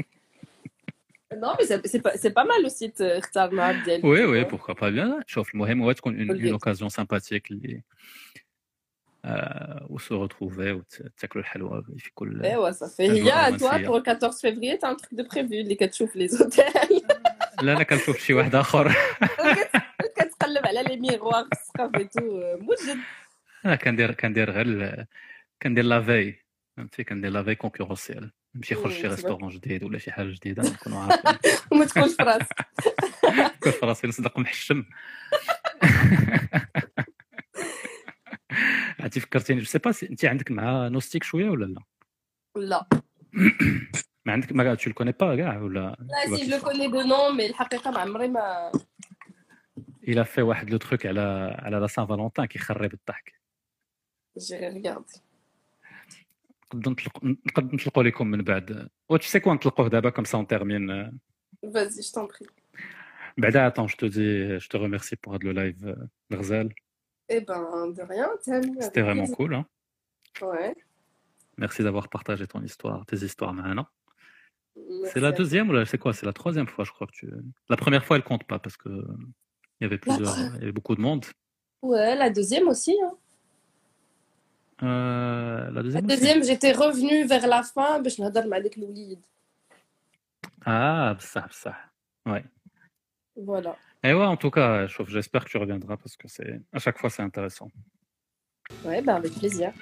Non, mais c'est c'est pas, c'est pas mal aussi de اختار النهار ديالك. Oui, tu oui, vois. pourquoi pas bien. شوف المهم هو تكون une, Ok. une occasion sympathique اللي آه وسو retrouver وتاكلوا الحلوى في كل Eh ouais, ça fait. أجواء Il y a, رومانسية. toi, pour le 14 février, t'as un truc de prévu, اللي كتشوف les hôtels. لا انا كنشوف شي واحد اخر كتقلب على لي ميغوار في السقف et tout. موجد. انا كندير كندير غير ال- كندير لافي فهمتي كندير لافي كونكورونسيال نمشي نخرج شي. ريستورون جديد ولا شي حاجة جديده نكونوا عارفين وما تكونش في راسك. كل في راسي نصدق محشم عرفتي فكرتيني جو سي با انت عندك مع نوستيك شوية ولا لا لا. ما عندك ما le connais pas كاع ولا لا le c'est. connais de nom mais الحقيقة ما عمري ما a fait واحد لو تروك على على لا سان فالونتان كيخرب الضحك جيري ريغاردي نقدر نطلق نقدر نطلقوا لكم من بعد واش سي كوا نطلقوه دابا كوم سا اون تيرمين Vas-y, je t'en prie. بعدا attends je te dis je te remercie pour le live euh, Ghazel Eh ben, de rien, Tam. c'était vraiment cool hein. Ouais. merci d'avoir partagé ton histoire tes histoires maintenant Merci c'est la à- deuxième ou la- c'est quoi c'est la troisième fois je crois que tu la première fois elle compte pas parce que il y avait plusieurs pre- il y avait beaucoup de monde Ouais, la deuxième aussi. hein. Euh, la deuxième, deuxième j'étais revenue vers la fin, mais je n'ai pas avec le. Ah, ça, ça. Ouais. Voilà. Et ouais, en tout cas, j'espère que tu reviendras parce que c'est à chaque fois c'est intéressant. Ouais, ben avec plaisir.